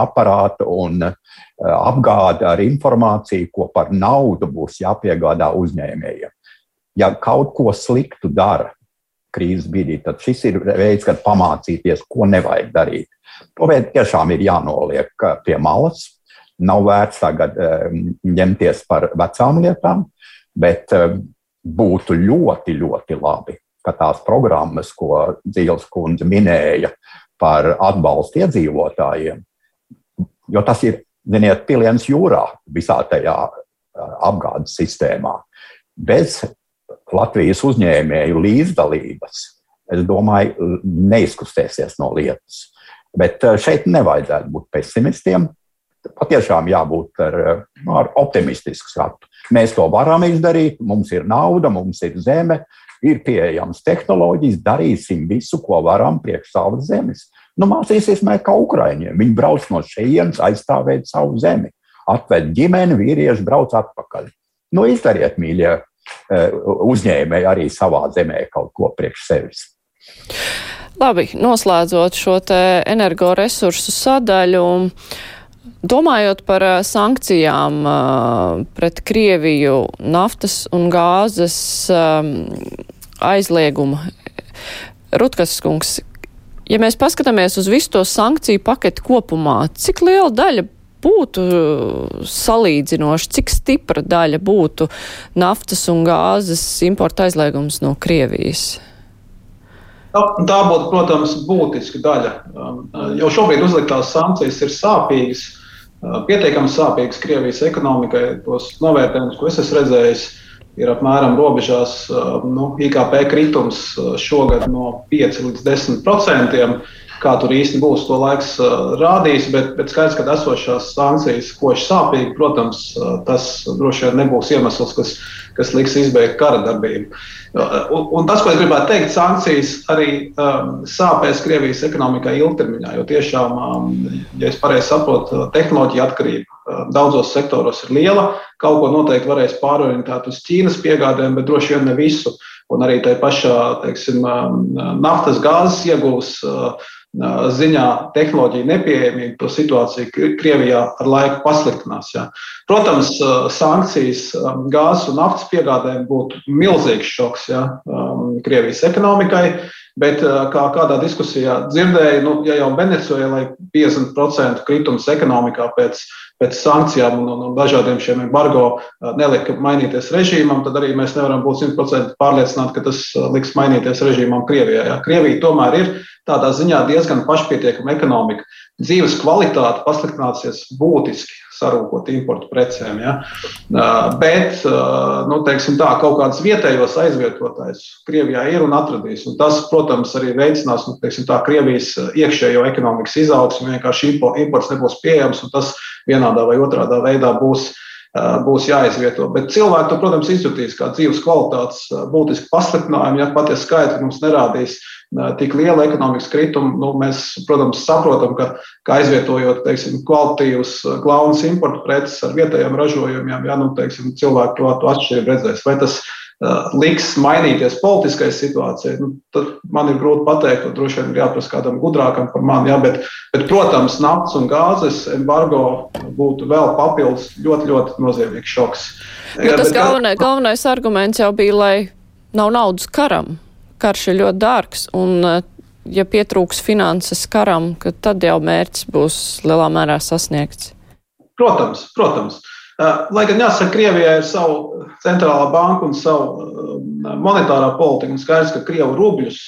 aparātu un eh, apgādi ar informāciju, ko par naudu būs jāpiegādā uzņēmējiem. Ja kaut ko sliktu dara, krīzes brīdī, tad šis ir veids, kā pamācīties, ko nevajag darīt. To veidu tiešām ir jānoliek pie malas. Nav vērts tagad um, ņemties par vecām lietām, bet um, būtu ļoti, ļoti labi, ka tās programmas, ko Dzīves kundze minēja par atbalstu iedzīvotājiem, jo tas ir, ziniet, piliens jūrā visā tajā uh, apgādes sistēmā. Bez Latvijas uzņēmēju līdzdalības, es domāju, neizkustēsies no lietas. Bet eh, šeit nevajadzētu būt pesimistiem. Patiešām jābūt ar, eh, ar optimistisku skatu. Mēs to varam izdarīt, mums ir nauda, mums ir zeme, ir pieejamas tehnoloģijas, darīsim visu, ko varam priekš savas zemes. Nu, mācīsimies kā Ukraiņiem. Viņi brauc no šejienes aizstāvēt savu zemi. Atved ģimeni, vīrieši brauc atpakaļ. Nu, izdariet, mīļie, uzņēmēji arī savā zemē kaut ko priekš sevis. Labi, noslēdzot šo energoresursu sadaļu. Domājot par eh, sankcijām eh, pret Krieviju, naftas un gāzes aizliegumu, Rutkas kungs, ja mēs paskatāmies uz visu to sankciju paketu kopumā, cik liela daļa būtu uh, salīdzinoši, cik stipra daļa būtu naftas un gāzes importa aizliegums no Krievijas? Tā, tā būtu, protams, būtiska daļa. Um, jau šobrīd uzliktās sankcijas ir sāpīgas, uh, pietiekami sāpīgas Krievijas ekonomikai. Tos novērtējumus, ko es esmu redzējis, ir apmēram robežās uh, nu, IKP kritums šogad no 5 līdz 10 procentiem. Kā tur īsti būs, to laiks uh, rādīs, bet, bet skaidrs, ka esošās sankcijas koši sāpīgi, protams, uh, tas droši vien nebūs iemesls, kas, kas liks izbeigt kara darbību. Un, un tas, ko es gribētu teikt, sankcijas arī um, sāpēs Krievijas ekonomikai ilgtermiņā, jo tiešām, um, ja es pareizi saprotu, tehnoloģija atkarība daudzos sektoros ir liela. Kaut ko noteikti varēs pārorientēt uz Ķīnas piegādēm, bet droši vien ne visu. Un arī tai pašā teiksim, naftas gāzes iegūs. Uh, ziņā tehnoloģija nepieejamība, to situācija Krievijā ar laiku pasliktinās. Jā. Protams, sankcijas gāzes un naftas piegādēm būtu milzīgs šoks jā, Krievijas ekonomikai. Bet, kā kādā diskusijā dzirdēju, nu, ja jau Venecijai 50% kritums ekonomikā pēc pēc sankcijām un, un, un dažādiem šiem embargo nelika mainīties režīmam, tad arī mēs nevaram būt simtprocentīgi pārliecināti, ka tas liks mainīties režīmam Krievijā. Jā. Krievija tomēr ir tādā ziņā diezgan pašpietiekama ekonomika. Dzīves kvalitāte pasliktināsies būtiski sarūkot importu precēm. Ja? Bet, nu, teiksim tā, kaut kāds vietējos aizvietotājs Krievijā ir un atradīs. Un tas, protams, arī veicinās, nu, teiksim tā, Krievijas iekšējo ekonomikas izaugsmu. Vienkārši imports nebūs pieejams un tas vienādā vai otrādā veidā būs būs jāizvieto. Bet cilvēki to, protams, izjutīs kā dzīves kvalitātes būtisku pasliktinājumu. Ja patiesi skaitļi mums nerādīs tik liela ekonomikas krituma, nu, mēs, protams, saprotam, ka, ka aizvietojot teiksim, kvalitīvus glaunas importu preces ar vietējiem ražojumiem, ja, nu, teiksim, cilvēki to, to atšķirību redzēs. Vai tas uh, liks mainīties politiskai situācijai, nu, tad man ir grūti pateikt, to droši vien ir jāprasa kādam gudrākam par mani. Ja, bet, bet, protams, naftas un gāzes embargo būtu vēl papildus ļoti, ļoti nozīmīgs šoks. Jo tas bet, galvenais, galvenais arguments jau bija, lai nav naudas karam. Karš ir ļoti dārgs, un ja pietrūks finanses karam, tad jau mērķis būs lielā mērā sasniegts. Protams, protams. Lai gan jāsaka, Krievijai ir savu centrālā banka un savu monetārā politika. Un skaidrs, ka Krievu rubļus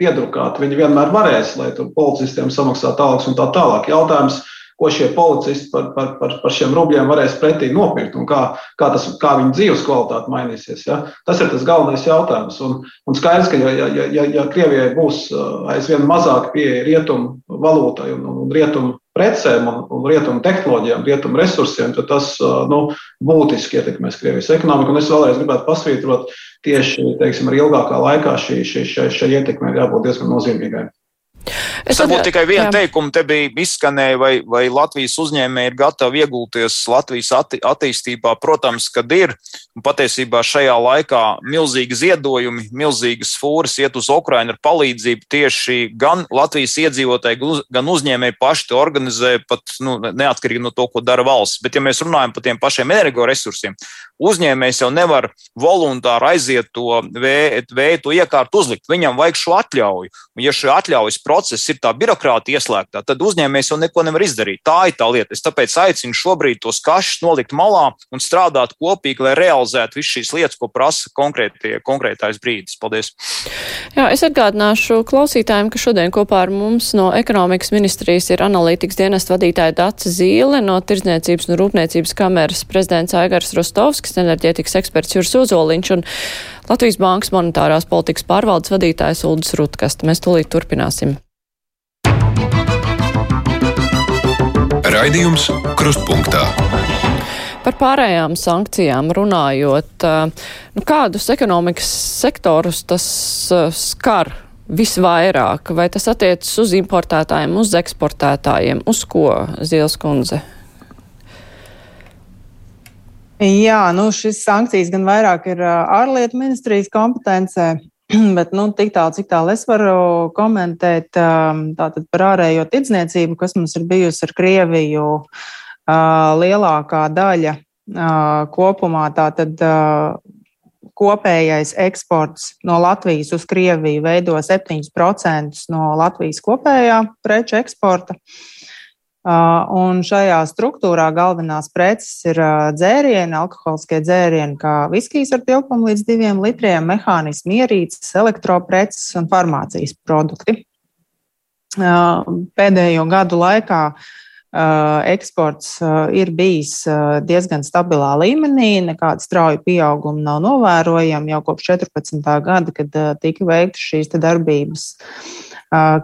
piedrukāt viņi vienmēr varēs, lai tur policistiem samaksātu algas un tā tālāk. Jautājums, ko šie policisti par, par, par, par šiem rubļiem varēs pretī nopirkt un kā, kā, tas, kā viņu dzīves kvalitāte mainīsies. Ja? Tas ir tas galvenais jautājums. Un, un skaidrs, ka ja, ja, ja, ja Krievijai būs aizvien mazāk pieeja rietumu valūtai un, un rietumu precēm un, un rietumu tehnoloģijām, rietumu resursiem, tad tas nu, būtiski ietekmēs Krievijas ekonomiku. Un es vēlreiz gribētu pasvītrot, tieši teiksim, ar ilgākā laikā šī, šī, šī, šī ietekme ir jābūt diezgan nozīmīgai. Es varbūt tikai vienu teikumu te bija izskanēja, vai, vai Latvijas uzņēmēji ir gatavi ieguldīties Latvijas atti attīstībā. Protams, kad ir. Patiesībā šajā laikā milzīgi ziedojumi, milzīgas fūras iet uz Ukrainu ar palīdzību tieši gan Latvijas iedzīvotāji, gan uzņēmēji paši to organizē, pat nu, neatkarīgi no to, ko dara valsts. Bet, ja mēs runājam par tiem pašiem energoresursiem, uzņēmējs jau nevar voluntāri aiziet to veidu iekārtu uzlikt. Viņam vajag šo atļauju. Un, ja šī atļaujas process ir tā birokrātija ieslēgtā, tad uzņēmējs jau neko nevar izdarīt. Tā ir tā lieta. Es tāpēc aicinu šobrīd tos kašus nolikt malā un strādāt kopīgi, lai realizētu visas šīs lietas, ko prasa konkrētais brīdis. Paldies! Jā, es atgādināšu klausītājiem, ka šodien kopā ar mums no ekonomikas ministrijas ir analītikas dienesta vadītāja Dace Zīle, no Tirdzniecības un Rūpniecības kameras prezidents Aigars Rostovskis, enerģētikas eksperts Juris Uzoliņš un Latvijas Bankas monetārās politikas pārvaldes vadītājs Uldis Rutkast. Mēs tūlīt turpināsim. Raidījums Krustpunktā. Par pārējām sankcijām runājot, nu, kādus ekonomikas sektorus tas skar visvairāk? Vai tas attiecas uz importētājiem, uz eksportētājiem, uz ko Zils kundze? Jā, nu šis sankcijas gan vairāk ir ārlietu ministrijas kompetencē, Bet nu, tik tālu, cik tālu es varu komentēt tātad par ārējo tirdzniecību, kas mums ir bijusi ar Krieviju, lielākā daļa kopumā tātad kopējais eksports no Latvijas uz Krieviju veido 7% no Latvijas kopējā preču eksporta. Uh, un šajā struktūrā galvenās preces ir uh, dzērieni, alkoholiskie dzērieni, kā viskijas ar tilpumu līdz diviem litriem, mehānismi, ierīces, elektropreces un farmācijas produkti. Uh, pēdējo gadu laikā eksports ir bijis diezgan stabilā līmenī, nekāda strauja pieauguma nav novērojama jau kopš 14. gada, kad tika veikta šīs darbības.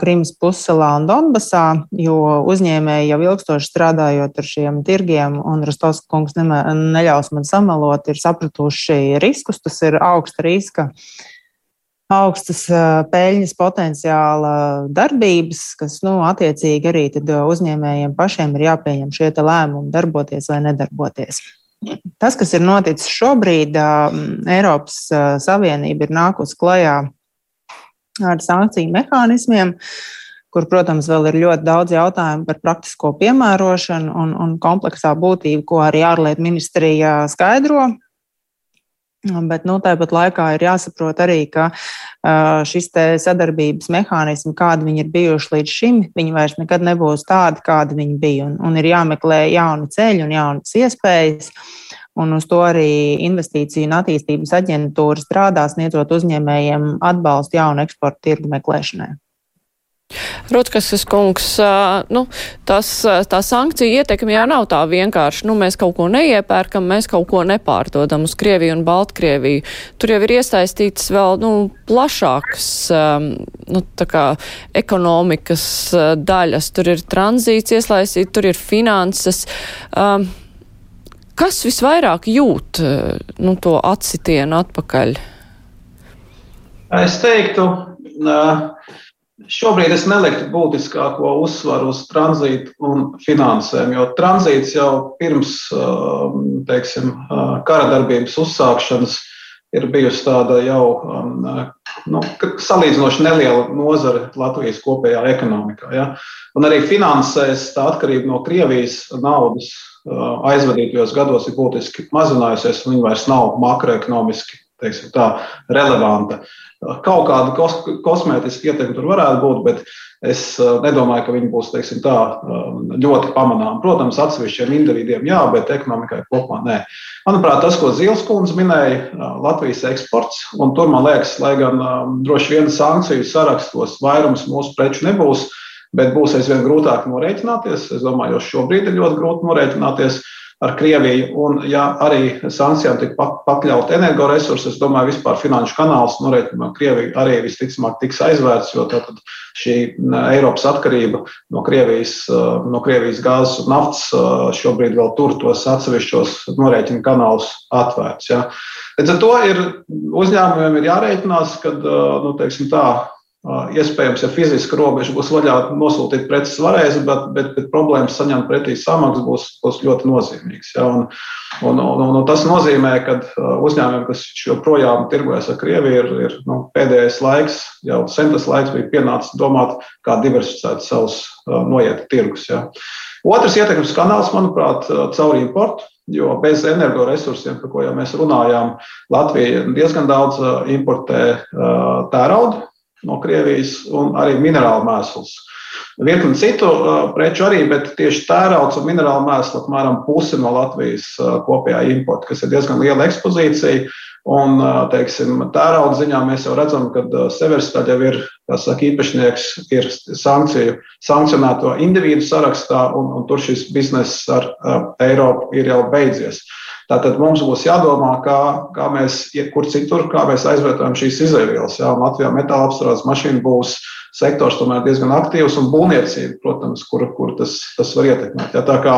Krimas pussalā un Donbasā, jo uzņēmēji jau ilgstoši strādājot ar šiem tirgiem, un Rostovs kungs neļaus man samalot, ir sapratuši riskus. Tas ir augsta riska, augstas peļņas potenciāla darbības, kas, nu, attiecīgi arī uzņēmējiem pašiem ir jāpieņem šie lēmumi, darboties vai nedarboties. Tas, kas ir noticis šobrīd, Eiropas Savienība ir nākusi klajā ar sankciju mehānismiem, kur, protams, vēl ir ļoti daudz jautājumu par praktisko piemērošanu un, un kompleksā būtību, ko arī ārlietu ministrija skaidro. Bet nu, tāpat laikā ir jāsaprot arī, ka šis sadarbības mehānismi, kādi viņi ir bijuši līdz šim, viņi vairs nekad nebūs tādi, kādi viņi bija. Un, un ir jāmeklē jauni ceļi un jaunas iespējas. Un uz to arī investīciju un attīstības aģentūra strādā, sniedzot uzņēmējiem atbalstu jaunu eksporta tirgu meklēšanai. Rutkas kungs, nu, tas, tā sankcija ietekme jau nav tā vienkārši. Nu, mēs kaut ko neiepērkam, mēs kaut ko nepārdodam uz Krieviju un Baltkrieviju. Tur jau ir iesaistīts vēl nu, plašākas nu, kā, ekonomikas daļas. Tur ir tranzīts iesaistīts, tur ir finanses. Um, Kas visvairāk jūt eh, nu, to atsitienu atpakaļ? Es teiktu, šobrīd es neliktu būtiskāko uzsvaru uz tranzītu un finansēm, jo tranzīts jau pirms teiksim, kara darbības uzsākšanas ir bijusi tāda jau nu, salīdzinoši neliela nozare Latvijas kopējā ekonomikā. Ja? Un arī finansēs tā atkarība no Krievijas naudas aizvadītajos gados ir būtiski mazinājusies, un viņi vairs nav makroekonomiski teiksim, tā, relevanta. Kaut kāda kos, kosmētiska ietekme tur varētu būt, bet es nedomāju, ka viņi būs teiksim, tā, ļoti pamanāmi. Protams, atsevišķiem individiem jā, bet ekonomikai kopumā nē. Manuprāt, tas, ko Zils kundze minēja, Latvijas eksports, un tur man liekas, lai gan droši vien sankciju sarakstos vairums mūsu preču nebūs bet būs aizvien grūtāk norēķināties. Es domāju, jo šobrīd ir ļoti grūti norēķināties ar Krieviju. Un, ja arī sankcijām tiek pakļaut energoresursi, es domāju, vispār finanšu kanāls norēķinot nu, Krieviju arī visticamāk tiks aizvērts, jo tātad šī Eiropas atkarība no Krievijas, no Krievijas gāzes un naftas šobrīd vēl tur tos atsevišķos norēķinu kanālus atvērts. Ja. Līdz ar to ir uzņēmumiem ir jārēķinās, ka, nu, teiksim tā, Iespējams, ja fiziska robeža būs vaļā, nosūtīt preces varēs, bet, bet, bet problēmas saņemt pretī samaksas būs, būs ļoti nozīmīgas. Ja? Un, un, un, un tas nozīmē, ka uzņēmumiem, kas joprojām tirgojas ar Krieviju, ir, ir nu, pēdējais laiks, jau sen tas laiks bija pienācis domāt, kā diversificēt savus noiet tirgus. Ja? Otrs ietekmes kanāls, manuprāt, caur importu. Jo bez energoresursiem, par ko jau mēs runājām, Latvija diezgan daudz importē tērauda no Krievijas un arī minerālu mēslus. Virkni citu uh, preču arī, bet tieši tērauds un minerālu mēslu apmēram pusi no Latvijas uh, kopējā importa, kas ir diezgan liela ekspozīcija. Un, uh, teiksim, tērauda ziņā mēs jau redzam, ka Severstaļ jau ir, kā saka, īpašnieks ir sankciju, sankcionēto individu sarakstā, un, un tur šis bizness ar Eiropu ir jau beidzies. Tātad mums būs jādomā, kā, kā mēs, kur citur, kā mēs aizvietojam šīs izēvielas. Jā, Latvijā metāla apstrādes mašīna būs sektors tomēr diezgan aktīvs un būvniecība, protams, kur, kur tas, tas var ietekmēt. Jā, tā, kā,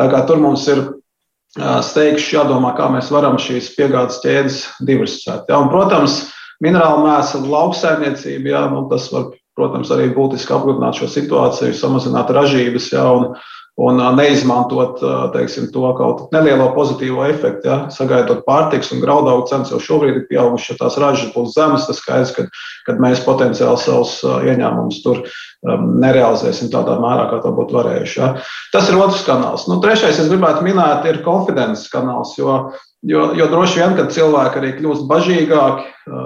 tā kā tur mums ir steigšs jādomā, kā mēs varam šīs piegādes ķēdes diversificēt. Jā, un, protams, minerāla mēsla, lauksaimniecība, jā, nu, tas var, protams, arī būtiski apgrūtināt šo situāciju, samazināt ražības. Jā, un, un neizmantot teiksim, to kaut nelielo pozitīvo efektu. Ja? Sagaidot pārtiks un graudaugu cenas jau šobrīd ir pieaugušas, ja tās ražas būs zemes, tas skaidrs, ka, kad mēs potenciāli savus ieņēmumus tur um, nerealizēsim tādā mērā, kā to būtu varējuši. Ja? Tas ir otrs kanāls. Nu, trešais, es gribētu minēt, ir konfidences kanāls, jo Jo, jo droši vien, kad cilvēki arī kļūst bažīgāki,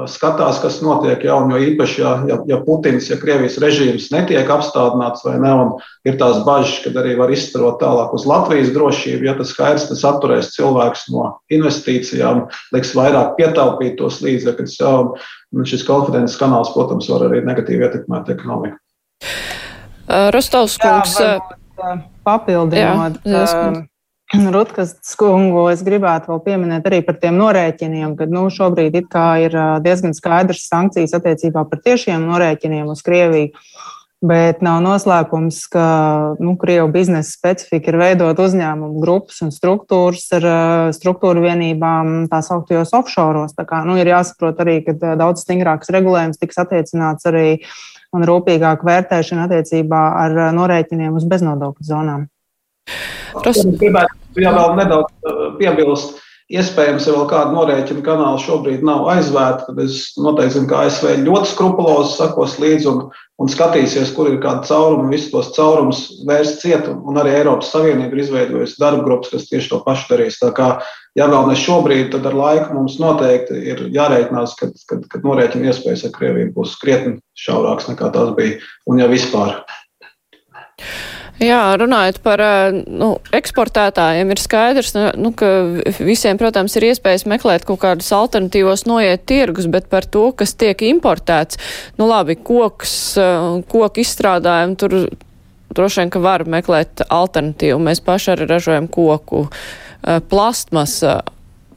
skatās, kas notiek, ja, jo īpaši, ja, ja, ja Putins, ja Krievijas režīms netiek apstādināts vai ne, un ir tās bažas, kad arī var izstarot tālāk uz Latvijas drošību, ja tas skaidrs, tas atturēs cilvēkus no investīcijām, liks vairāk pietaupīt tos līdzekļus, ja, un šis konfidences kanāls, protams, var arī negatīvi ietekmēt ekonomiku. Rostovs kungs. Papildinot. Jā, Rutkas skungu es gribētu vēl pieminēt arī par tiem norēķiniem, kad nu, šobrīd ir diezgan skaidrs sankcijas attiecībā par tiešiem norēķiniem uz Krieviju. Bet nav noslēpums, ka nu, Krievijas biznesa specifika ir veidot uzņēmumu grupas un struktūras ar struktūru vienībām tā sauktajos offshoros. Tā kā, nu, ir jāsaprot arī, ka daudz stingrāks regulējums tiks attiecināts arī un rūpīgāk vērtēšana attiecībā ar norēķiniem uz beznodokļu zonām. Tas... Gribētu Ja vēl nedaudz uh, piebilst, iespējams, ja vēl kāda norēķina kanāla šobrīd nav aizvērta, tad es noteikti zinu, ka ASV ļoti skrupulozi sakos līdzi un, un skatīsies, kur ir kāda cauruma, visus tos caurumus vērst ciet. Un arī Eiropas Savienība ir izveidojusi darba grupas, kas tieši to pašu darīs. Tā kā, ja vēl ne šobrīd, tad ar laiku mums noteikti ir jārēķinās, ka, kad, kad norēķina iespējas ar Krieviju būs krietni šaurāks nekā tās bija, un ja vispār. Jā, runājot par nu, eksportētājiem, ir skaidrs, nu, ka visiem, protams, ir iespējas meklēt kaut kādus alternatīvos noiet tirgus, bet par to, kas tiek importēts, nu labi, koks, koku izstrādājumi, tur droši vien, ka var meklēt alternatīvu. Mēs paši arī ražojam koku, plastmasa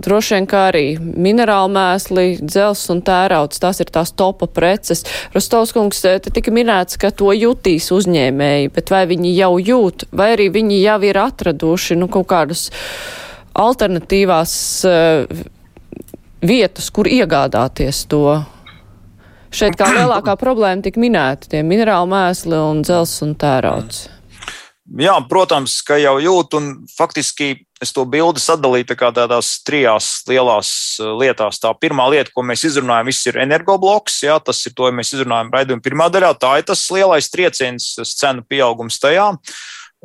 Droši vien kā arī minerāli mēsli, dzels un tērauds, tas ir tās topa preces. Rostovskungs te tika minēts, ka to jutīs uzņēmēji, bet vai viņi jau jūt, vai arī viņi jau ir atraduši nu, kaut kādus alternatīvās uh, vietas, kur iegādāties to. Šeit kā lielākā problēma tika minēta tie minerāli mēsli un dzels un tērauds. Jā, protams, ka jau jūt, un faktiski es to bildi sadalīju tā tādās trijās lielās eh, lietās. Tā pirmā lieta, ko mēs izrunājam, ir energobloks. Jā, tas ir to, ja mēs izrunājam raidījuma pirmā daļā. Tā ir tas lielais trieciens, cenu pieaugums tajā.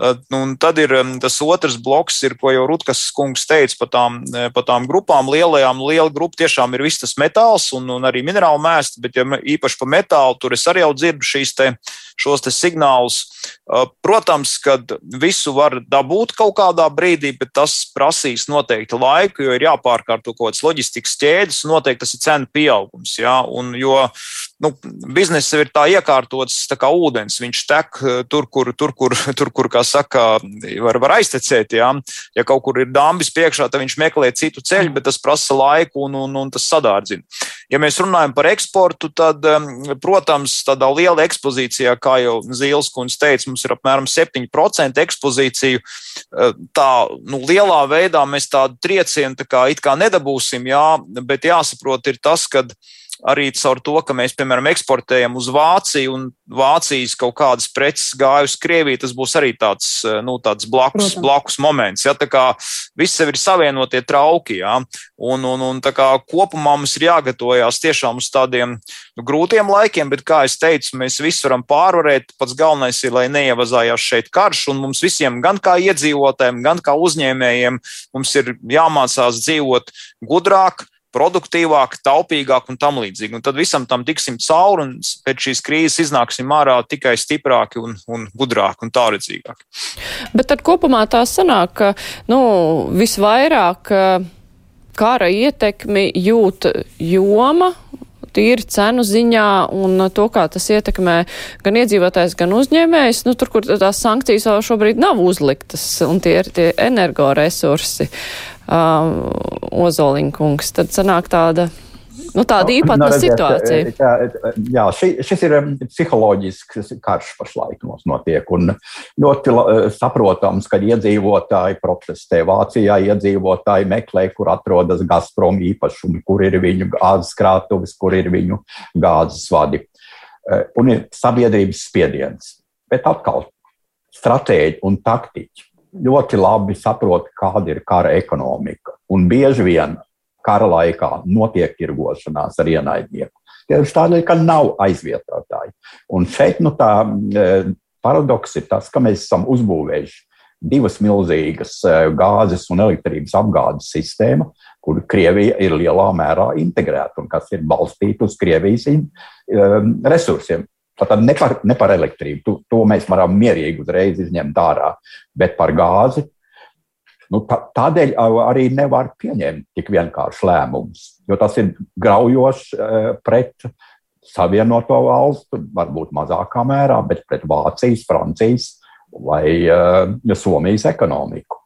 Eh, un tad ir tas otrs bloks, ir, ko jau Rutkas kungs teica par tām, eh, par tām grupām. Lielajām, liela grupa tiešām ir viss tas metāls un, un arī minerāla mēsls, bet ja īpaši par metālu tur es arī jau dzirdu šīs te šos signālus. Protams, ka visu var dabūt kaut kādā brīdī, bet tas prasīs noteikti laiku, jo ir jāpārkārto kaut kādas loģistikas ķēdes, un noteikti tas ir cenu pieaugums. Ja? Un, jo nu, biznesa ir tā iekārtots tā kā ūdens. Viņš tek tur, kur, tur, kur, tur, kur kā saka, var, var aiztecēt. Ja? ja kaut kur ir dambis priekšā, tad viņš meklē citu ceļu, bet tas prasa laiku un, un, un tas sadārdzina. Ja mēs runājam par eksportu, tad, protams, tādā liela ekspozīcijā, kā jau Zīles kundze teica, mums ir apmēram 7% ekspozīciju. Tā nu, lielā veidā mēs tādu triecienu tā kā, kā nedabūsim, jā, bet jāsaprot ir tas, ka arī caur to, ka mēs, piemēram, eksportējam uz Vāciju un Vācijas kaut kādas preces gāja uz Krieviju, tas būs arī tāds, eh, nu, tāds blakus, Protams. blakus moments. Ja? Tā kā viss sev ir savienotie trauki, ja? un, un, un tā kā kopumā mums ir jāgatavojas tiešām uz tādiem nu, grūtiem laikiem, bet, kā es teicu, mēs visi varam pārvarēt. Pats galvenais ir, lai neievazājās šeit karš, un mums visiem, gan kā iedzīvotājiem, gan kā uzņēmējiem, mums ir jāmācās dzīvot gudrāk, produktīvāk, taupīgāk un tam līdzīgi. Un tad visam tam tiksim cauri un pēc šīs krīzes iznāksim ārā tikai stiprāki un, un gudrāki un tālredzīgāki. Bet tad kopumā tā sanāk, ka nu, visvairāk kara ietekmi jūt joma tīri cenu ziņā un to, kā tas ietekmē gan iedzīvotājs, gan uzņēmējs. Nu, tur, kur tās sankcijas vēl šobrīd nav uzliktas, un tie ir tie energoresursi uh, Ozoliņkungs, tad sanāk tāda. Nu, tāda īpatna no, situācija. Jā, jā ši, šis ir psiholoģisks karš pašlaik mums notiek. Un ļoti saprotams, ka iedzīvotāji protestē. Vācijā iedzīvotāji meklē, kur atrodas Gazprom īpašumi, kur ir viņu gāzes krātuves, kur ir viņu gāzes vadi. Un ir sabiedrības spiediens. Bet atkal stratēģi un taktiķi ļoti labi saprot, kāda ir kara ekonomika. Un bieži vien kara laikā notiek tirgošanās ar ienaidnieku. Tieši tādēļ, ka nav aizvietotāji. Un šeit nu, tā e, paradoks ir tas, ka mēs esam uzbūvējuši divas milzīgas e, gāzes un elektrības apgādes sistēmas, kur Krievija ir lielā mērā integrēta un kas ir balstīta uz Krievijas e, resursiem. Tātad ne par, ne par elektrību, to, to mēs varam mierīgi uzreiz izņemt ārā, bet par gāzi. Nu, tā, tādēļ arī nevar pieņemt tik vienkārši lēmumus, jo tas ir graujoši pret savienoto valstu, varbūt mazākā mērā, bet pret Vācijas, Francijas vai Somijas ekonomiku.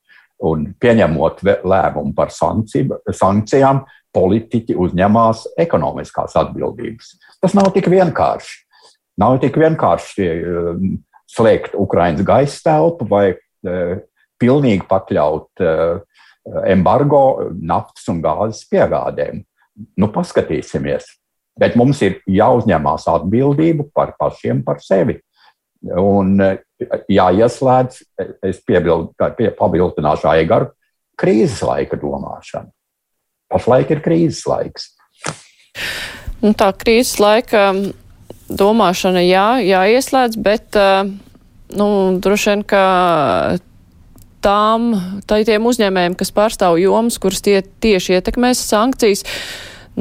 Un pieņemot lēmumu par sankcijām, politiķi uzņemās ekonomiskās atbildības. Tas nav tik vienkārši. Nav tik vienkārši eh, slēgt Ukraiņas gaisa telpu vai pilnīgi pakļaut eh, embargo naftas un gāzes piegādēm. Nu, paskatīsimies. Bet mums ir jāuzņemās atbildība par pašiem par sevi. Un jāieslēdz, es piebildu, pie, pabildināšu Aigaru, krīzes laika domāšana. Pašlaik ir krīzes laiks. Nu, tā krīzes laika domāšana jā, jāieslēdz, bet nu, droši vien, ka tām, tā tiem uzņēmējiem, kas pārstāv jomas, kuras tie tieši ietekmēs sankcijas,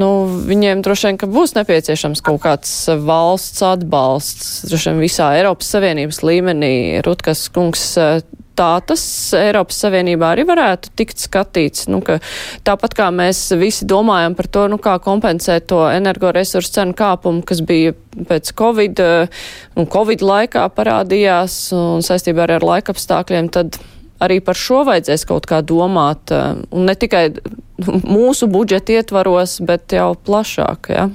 nu, viņiem droši vien, ka būs nepieciešams kaut kāds valsts atbalsts, droši vien visā Eiropas Savienības līmenī. Rutkas kungs tā tas Eiropas Savienībā arī varētu tikt skatīts. Nu, tāpat kā mēs visi domājam par to, nu, kā kompensēt to energoresursu cenu kāpumu, kas bija pēc Covid, un Covid laikā parādījās un saistībā arī ar laikapstākļiem, tad arī par šo vajadzēs kaut kā domāt. Un ne tikai mūsu budžeta ietvaros, bet jau plašāk. Ja?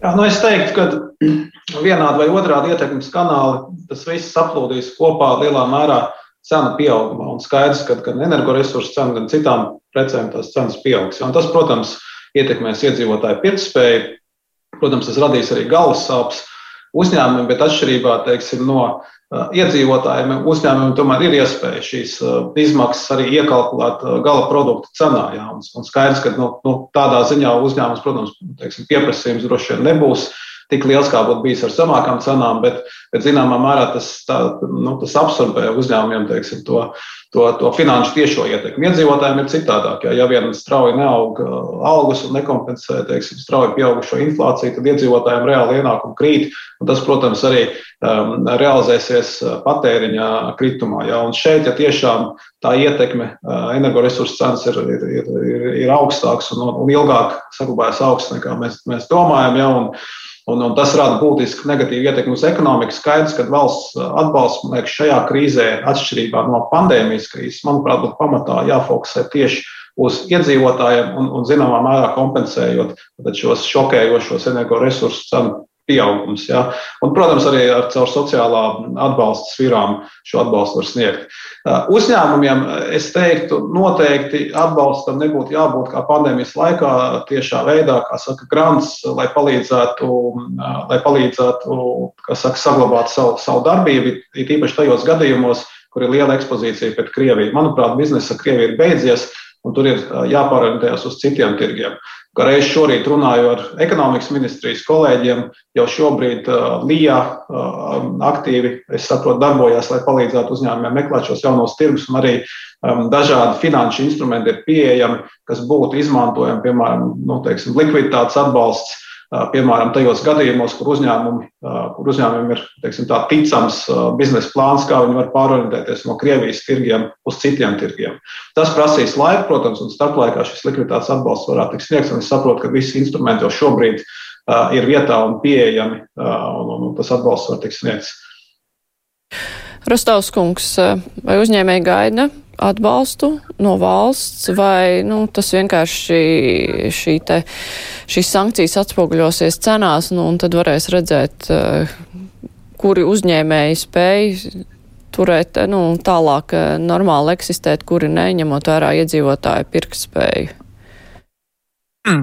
Jā, nu es teiktu, ka vienādi vai otrādi ietekmes kanāli, tas viss saplūdīs kopā lielā mērā cenu pieaugumā. Un skaidrs, ka gan energoresursu cena, gan citām precēm tās cenas pieaugs. Un tas, protams, ietekmēs iedzīvotāju pirktspēju. Protams, tas radīs arī galvas sāpes uzņēmumiem, bet atšķirībā teiksim, no iedzīvotājiem, uzņēmumiem tomēr ir iespēja šīs izmaksas arī iekalkulēt gala produktu cenā. Jā. Un, un skaidrs, ka nu, nu, tādā ziņā uzņēmums, protams, teiksim, pieprasījums droši vien nebūs tik liels, kā būtu bijis ar zemākām cenām, bet, bet zināmā mērā tas, tā, nu, tas absorbē uzņēmumiem teiksim, to, to, to finanšu tiešo ietekmi. Iedzīvotājiem ir citādāk. Ja, ja vien strauji neaug algas un nekompensē teiksim, strauji pieaugušo inflāciju, tad iedzīvotājiem reāli ienākumi krīt. Tas, protams, arī um, realizēsies patēriņa kritumā. Ja. Un šeit, ja tiešām tā ietekme uh, energoresursu cenas ir, ir, ir, ir augstāks un, un ilgāk saglabājas augsts nekā mēs, mēs domājam. Ja, un, Un, un tas rada būtisku negatīvu ietekmi uz ekonomiku. Skaidrs, ka valsts atbalsts liekas, šajā krīzē, atšķirībā no pandēmijas krīzes, manuprāt, būtu pamatā jāfokusē tieši uz iedzīvotājiem un, un zināmā mērā kompensējot šos šokējošos energoresursu cenu pieaugums. Ja? Un, protams, arī ar caur sociālā atbalsta sfērām šo atbalstu var sniegt. Uh, uzņēmumiem, es teiktu, noteikti atbalstam nebūtu jābūt kā pandēmijas laikā tiešā veidā, kā saka, grants, lai palīdzētu, uh, lai palīdzētu saka, saglabāt savu, savu darbību, it īpaši tajos gadījumos, kur ir liela ekspozīcija pret Krieviju. Manuprāt, biznesa ar Krieviju ir beidzies, un tur ir uh, jāpārorientējas uz citiem tirgiem. Kā reiz šorīt runāju ar ekonomikas ministrijas kolēģiem, jau šobrīd uh, LIA uh, aktīvi, saprotu, darbojas, lai palīdzētu uzņēmumiem meklēt šos jaunos tirgus, un arī um, dažādi finanšu instrumenti ir pieejami, kas būtu izmantojami, piemēram, nu, teiksim, likviditātes atbalsts piemēram, tajos gadījumos, kur, uzņēmumi, kur uzņēmumiem ir teiksim, tā, ticams biznesa plāns, kā viņi var pārorientēties no Krievijas tirgiem uz citiem tirgiem. Tas prasīs laiku, protams, un starplaikā šis likviditātes atbalsts varētu tikt sniegts. Es saprotu, ka visi instrumenti jau šobrīd ir vietā un pieejami, un, un, tas atbalsts var tikt sniegts. Rostovs kungs, vai uzņēmēji gaida atbalstu no valsts, vai nu, tas vienkārši šī te, šīs sankcijas atspoguļosies cenās, nu, un tad varēs redzēt, eh, kuri uzņēmēji spēj turēt, nu, tālāk eh, normāli eksistēt, kuri neņemot vērā iedzīvotāju pirktspēju.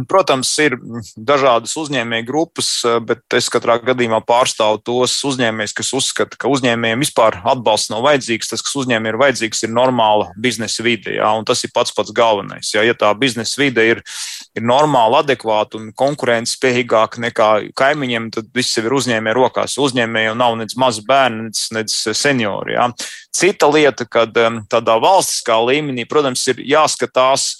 Protams, ir dažādas uzņēmēju grupas, bet es katrā gadījumā pārstāvu tos uzņēmējus, kas uzskata, ka uzņēmējiem vispār atbalsts nav vajadzīgs. Tas, kas uzņēmējiem ir vajadzīgs, ir normāla biznesa vide. Jā, tas ir pats pats galvenais. Jā, ja tā biznesa vide ir, ir normāla, adekvāta un konkurences spējīgāka nekā kaimiņiem, tad viss ir uzņēmēju rokās. Uzņēmēju nav nec mazi bērni, nec, nec seniori. Jā. Cita lieta, kad tādā valstiskā līmenī, protams, ir jāskatās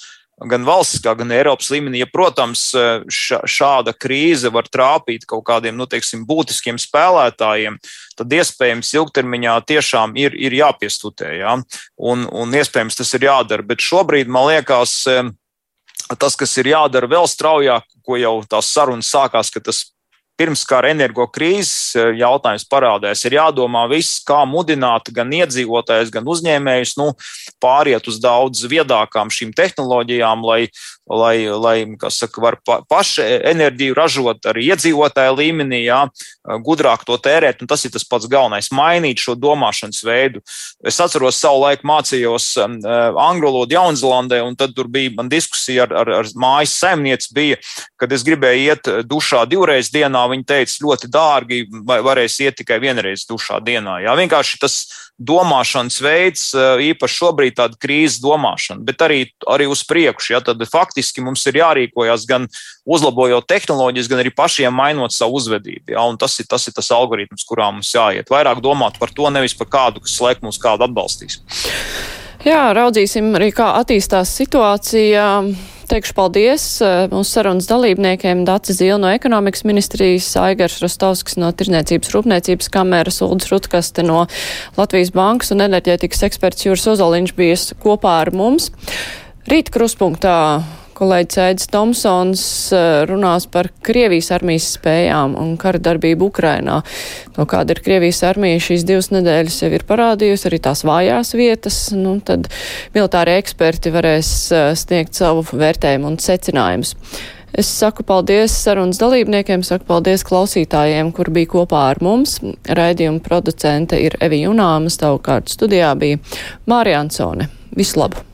gan valstiskā, gan Eiropas līmenī. Ja, protams, šāda krīze var trāpīt kaut kādiem nu, teiksim, būtiskiem spēlētājiem, tad iespējams ilgtermiņā tiešām ir, ir jāpiestutē. Ja? Un, un iespējams tas ir jādara. Bet šobrīd man liekas, tas, kas ir jādara vēl straujāk, ko jau tās sarunas sākās, ka tas pirms kara energo krīzes e, jautājums parādās. Ir jādomā viss, kā mudināt gan iedzīvotājus, gan uzņēmējus nu, pāriet uz daudz viedākām šīm tehnoloģijām, lai lai, lai saka, var pa, paši enerģiju ražot arī iedzīvotāju līmenī, jā, gudrāk to tērēt. Tas ir tas pats galvenais - mainīt šo domāšanas veidu. Es atceros, savu laiku mācījos um, angļu valodu Jaunzēlandē, un tad tur bija diskusija ar, ar, ar mājas saimnieci, bija, kad es gribēju iet dušā divreiz dienā. Viņi teica, ļoti dārgi, vai varēs iet tikai vienreiz dušā dienā. Jā, vienkārši tas domāšanas veids, īpaši šobrīd tāda krīzes domāšana, bet arī, arī uz priekšu. Ja, tad faktiski mums ir jārīkojas gan uzlabojot tehnoloģijas, gan arī pašiem mainot savu uzvedību. Ja, tas, ir, tas ir tas algoritms, kurā mums jāiet. Vairāk domāt par to, nevis par kādu, kas laik mums kādu atbalstīs. Jā, raudzīsim arī, kā attīstās situācija. Teikšu paldies eh, mūsu sarunas dalībniekiem Dācis Zīle no ekonomikas ministrijas, Aigars Rostovskis no Tirzniecības rūpniecības kameras, Uldis Rutkaste no Latvijas bankas un enerģētikas eksperts Jūras Ozoliņš bija kopā ar mums. Rīt kruspunktā Kolēģis Ēdis Tomsons eh, runās par Krievijas armijas spējām un kara darbību Ukrainā. No kāda ir Krievijas armija šīs divas nedēļas jau ir parādījusi, arī tās vājās vietas, nu, tad militārie eksperti varēs eh, sniegt savu vērtējumu un secinājumus. Es saku paldies sarunas dalībniekiem, saku paldies klausītājiem, kur bija kopā ar mums. Raidījuma producente ir Evi Junāma, savukārt studijā bija Mārija Ansone. Visu labu!